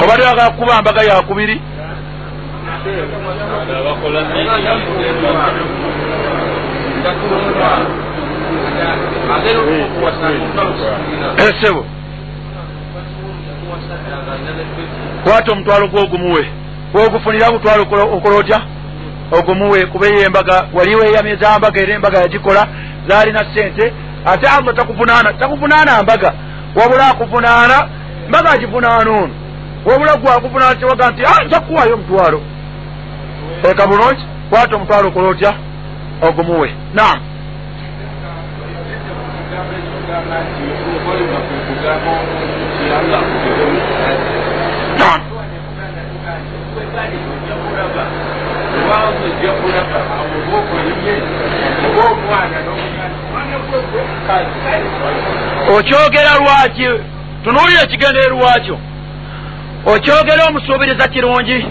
obali agakuba mbaga yakubiri? Esebo kwata omutwalo gwogumuwe wogufunira mutwalo okola otya ogumuwe kubeyo embaga waliwo eyameza mbaga era embaga yagikola zaalina sente ate allah takuvunaana takuvunaana mbaga wabula akuvunaana mbaga agivunaana ono wabula gwakuvuna kyewaga nti "Ah, nza kukuwayo omutwalo eka bulungi kwata omutwalo okola otya ogumuwe nam nam okyogera lwaki? Tunuulira ekigendeero lwakyo okyogera omusuubiriza kirungi.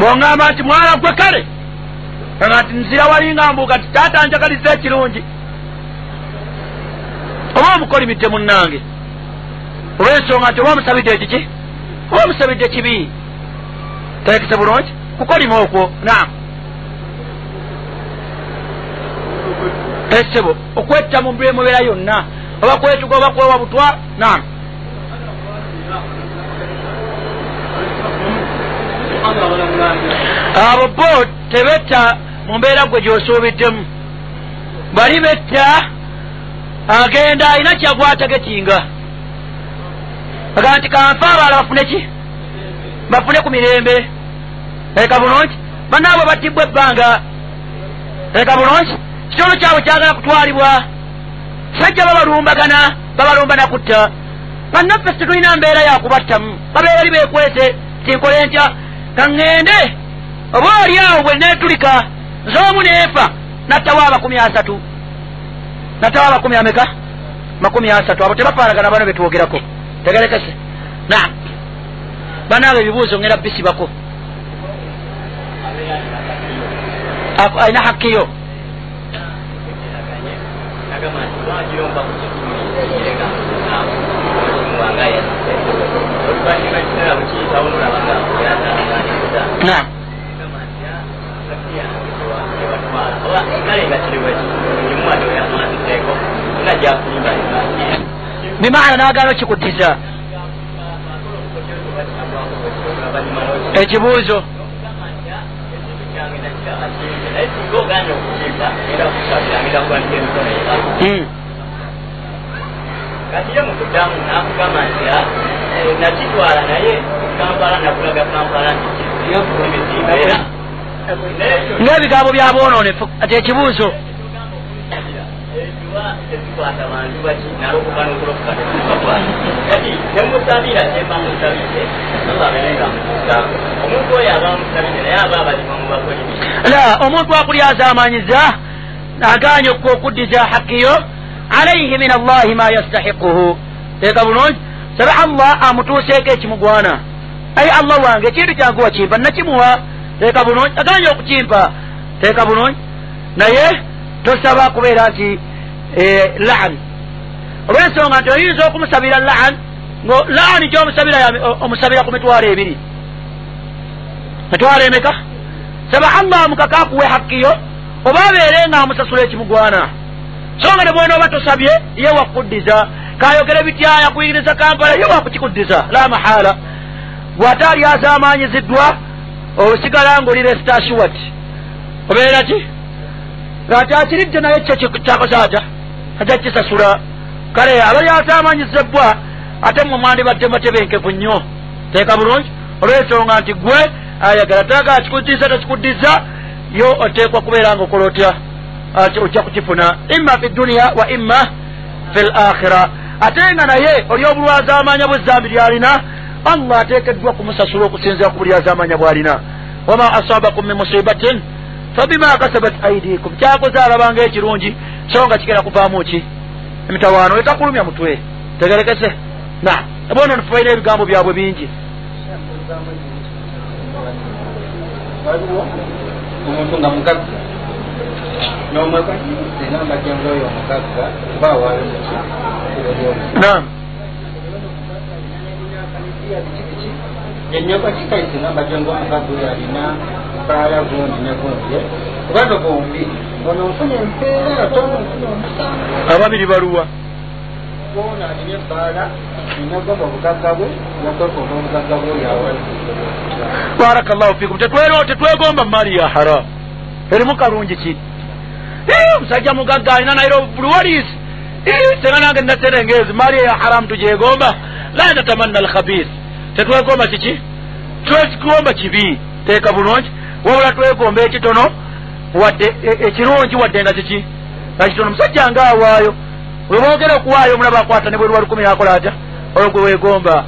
Bwongamba nti mwana gwe kale. Nga nti nzira walinga mbuuka ti taata njagaliza ekirungi oba omukolimidde munnange. Olw'ensonga nti oba omusabidde ekiki? Oba omusabidde kibi terekese bulungi? Kukolima okwo. Nam esebo okwetta mu mubeera yonna. Oba kwetuga oba kwewa butwa. Nam abo bo tebetta mu mbeera gwe gy'osuubiddemu. Bali betta agenda alina kyagwatagetinga aga nti kanfe abaala bafune ki? Bafune ku mirembe. Eka bulungi. Bannaabwe battibwa ebbanga eka bulungi. Kitolo kyabwe kyagala kutwalibwa. Sajja babalumbagana babalumba nakutta bannaffe situlina mbeera yakubattamu babeera li beekwese tinkole ntya? Kaŋŋende oba oli awo bwe neetulika nzoomu neefa nattawo amakumi asatu nattawo amakumi ameka? Makumi asatu. Abo tebafaanagana bano betwogerako. Tegerekese. Naam. Banaabo ebibuuzo ngera bisibako Ako- alina yataanganiza naam. Kale nga kiriwo ekimuwadde oyamwanziteeko nga gyakulimbalima bimaana naagaana okikuddiza ekibuuzo kati ye mukuddamu nakugamba nti "Ah, eh, nakitwala naye kampala nakulaga kampala nti era ng'ebigambo byabonoonefu ati ekibuuzo enjuba tezikwata bantu baki nalokuka nokulokuka tezibakwata kati nemusabira kyemba musabire ababenga musaako omuntu oyo aba musabire naye aba abalima mu bakolimi la omuntu akulyazamanyiza aganye okuddiza hakkiyo alaihi min allahi ma yastahiquhu teeka bulungi sabe allah amutuuseeko ekimugwana ayi allah wange ekintu kyange wakimpa nakimuwa teeka bulungi aganye okukimpa teeka bulungi naye tosaba kubeera nti eh, laan. Olw'ensonga nti oyinza okumusabira laan laani gyomusabira ya- omusabira ku mitwalo ebiri? Mitwalo emeka? Saba allah amukaka akuwe hakkiyo oba abeere nga amusasula ekimugwana. So nga ne bwona oba tosabye ye wakuddiza. Kayogere bitya yakuyigiriza kampala ye wakukikuddiza la mahala. Bw'ate ali azaamanyiziddwa osigala ngaoli restashuwat obeera ki? Ng'ate akiridde naye kyo kyakoze ata ajja kisasula kale abali azaamanyizibbwa ate mwe mwandibadde matebenkevu nnyo. Teeka bulungi. Olw'ensonga nti gwe ayagala talaga akikuddiza takikuddiza yo oteekwa kubeera nga okola otya? Ojja kukifuna. Imma fi duniya wa imma fi l akhira ate nga naye oli obulwazaamanya bwezambi lyalina allah ateekeddwa kumusasula okusinzira ku bulyazaamanya bwalina wama asabakum min musibatin fabima kasabat aidikum kyakoze alabanga ekirungi so nga kigera kuvaamu ki? Emitawaano etakulumya mutwe. Tegerekese. Na bono nifubaina ebigambo byabwe bingi. Waliwo omuntu nga mugagga n'omwekwasimusa enamba gyenga oyo omugagga oba awaayo muki nam enyagwa kikaisa enamba gyenga omugagga oyo alina baala gundi ne gundi kubanga bombi ono nfuna empeera tono nfuna omusango ababiri baluwa. Bona alina ebbaala enyagomba obugagga bwe yakwekoma obugagga bwe oyo awaayo barakallahu fikum tetwegomba mali ya haram. Erimu kalungi ki? Omusajja mugagga alina nairobi bluwaris senga nange naserengezi mali eya haramu tugyegomba la natamanna alkhabith tetwegomba kiki? Twegomba kibi. Teeka bulungi. Wabula twegomba ekitono wadde e- ekirungi wadde nga kiki? Nga kitono musajja nga awaayo webogera okuwaayo omulaba akwata ne bweruwa lukumi akola atya? Olwo gwe weegomba.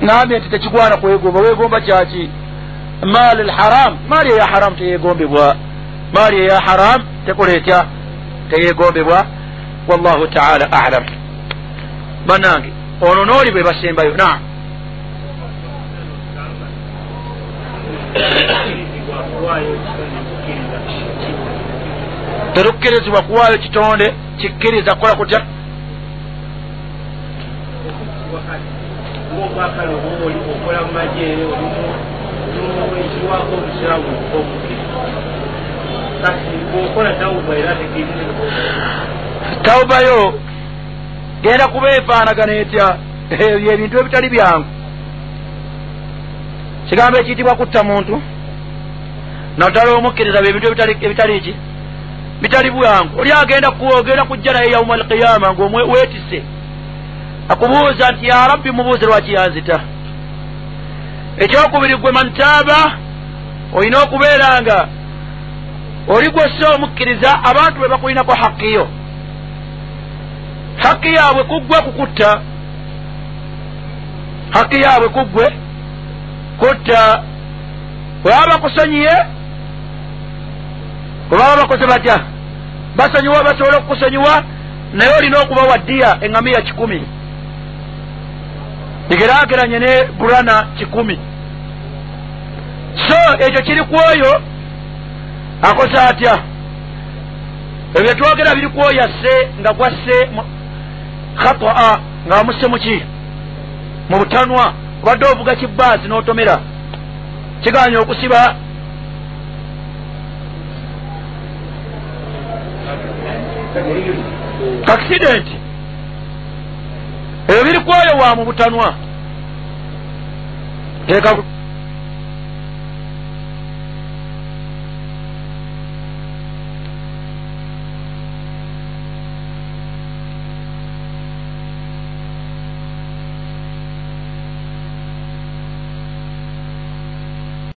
Nambye nti tekigwana kwegomba weegomba kyaki? Maali lharam maali eya haram teyegombebwa maali eya haram tekola etya? Teyegombebwa wallahu taala alam. Bannange ono nooli bwe basembayo naam terukkirizibwa kuwaayo kitonde kikkiriza kukola kutya? Ng'obwakale oba oli okola mu majeere olimu ekiwaako obusiramu obukkiriza kati bw'okola tawuba era tekirize tawubayo genda kuba efaanagana etya? Ebyo ebintu ebitali byangu. Kigambo ekiyitibwa kutta muntu naddala omukkiriza bye bintu ebitali ki? Bitali bwangu. Oli agenda ogenda kujja naye yauma alqiyama ngaomwetise akubuuza nti ya rabbi mubuuze lwaki yanzita? Ekyokubiri gwe mantaaba olina okubeera nga oli gwesse omukkiriza abantu be bakulinako hakiyo haki yaabwe kuggwe kukutta. Haki yaabwe kuggwe kutta. Bwe baba bakusonyiye baba bakoze batya? Basonyiwa basobole okukusonyiwa naye olina okuba waddiya eŋŋamiya kikumi? Bigeraageranye ne burana kikumi. So ekyo kiri ku oyo akoze atya? Ebyo byetwogera biri ku oyo asse nga gwasse khataa nga wamusse muki mu butanwa. Obadde ovuga kibbaasi n'otomera. Kiganya okusiba accidenti ebyo biri ku oyo wa mu butanwa. Teeka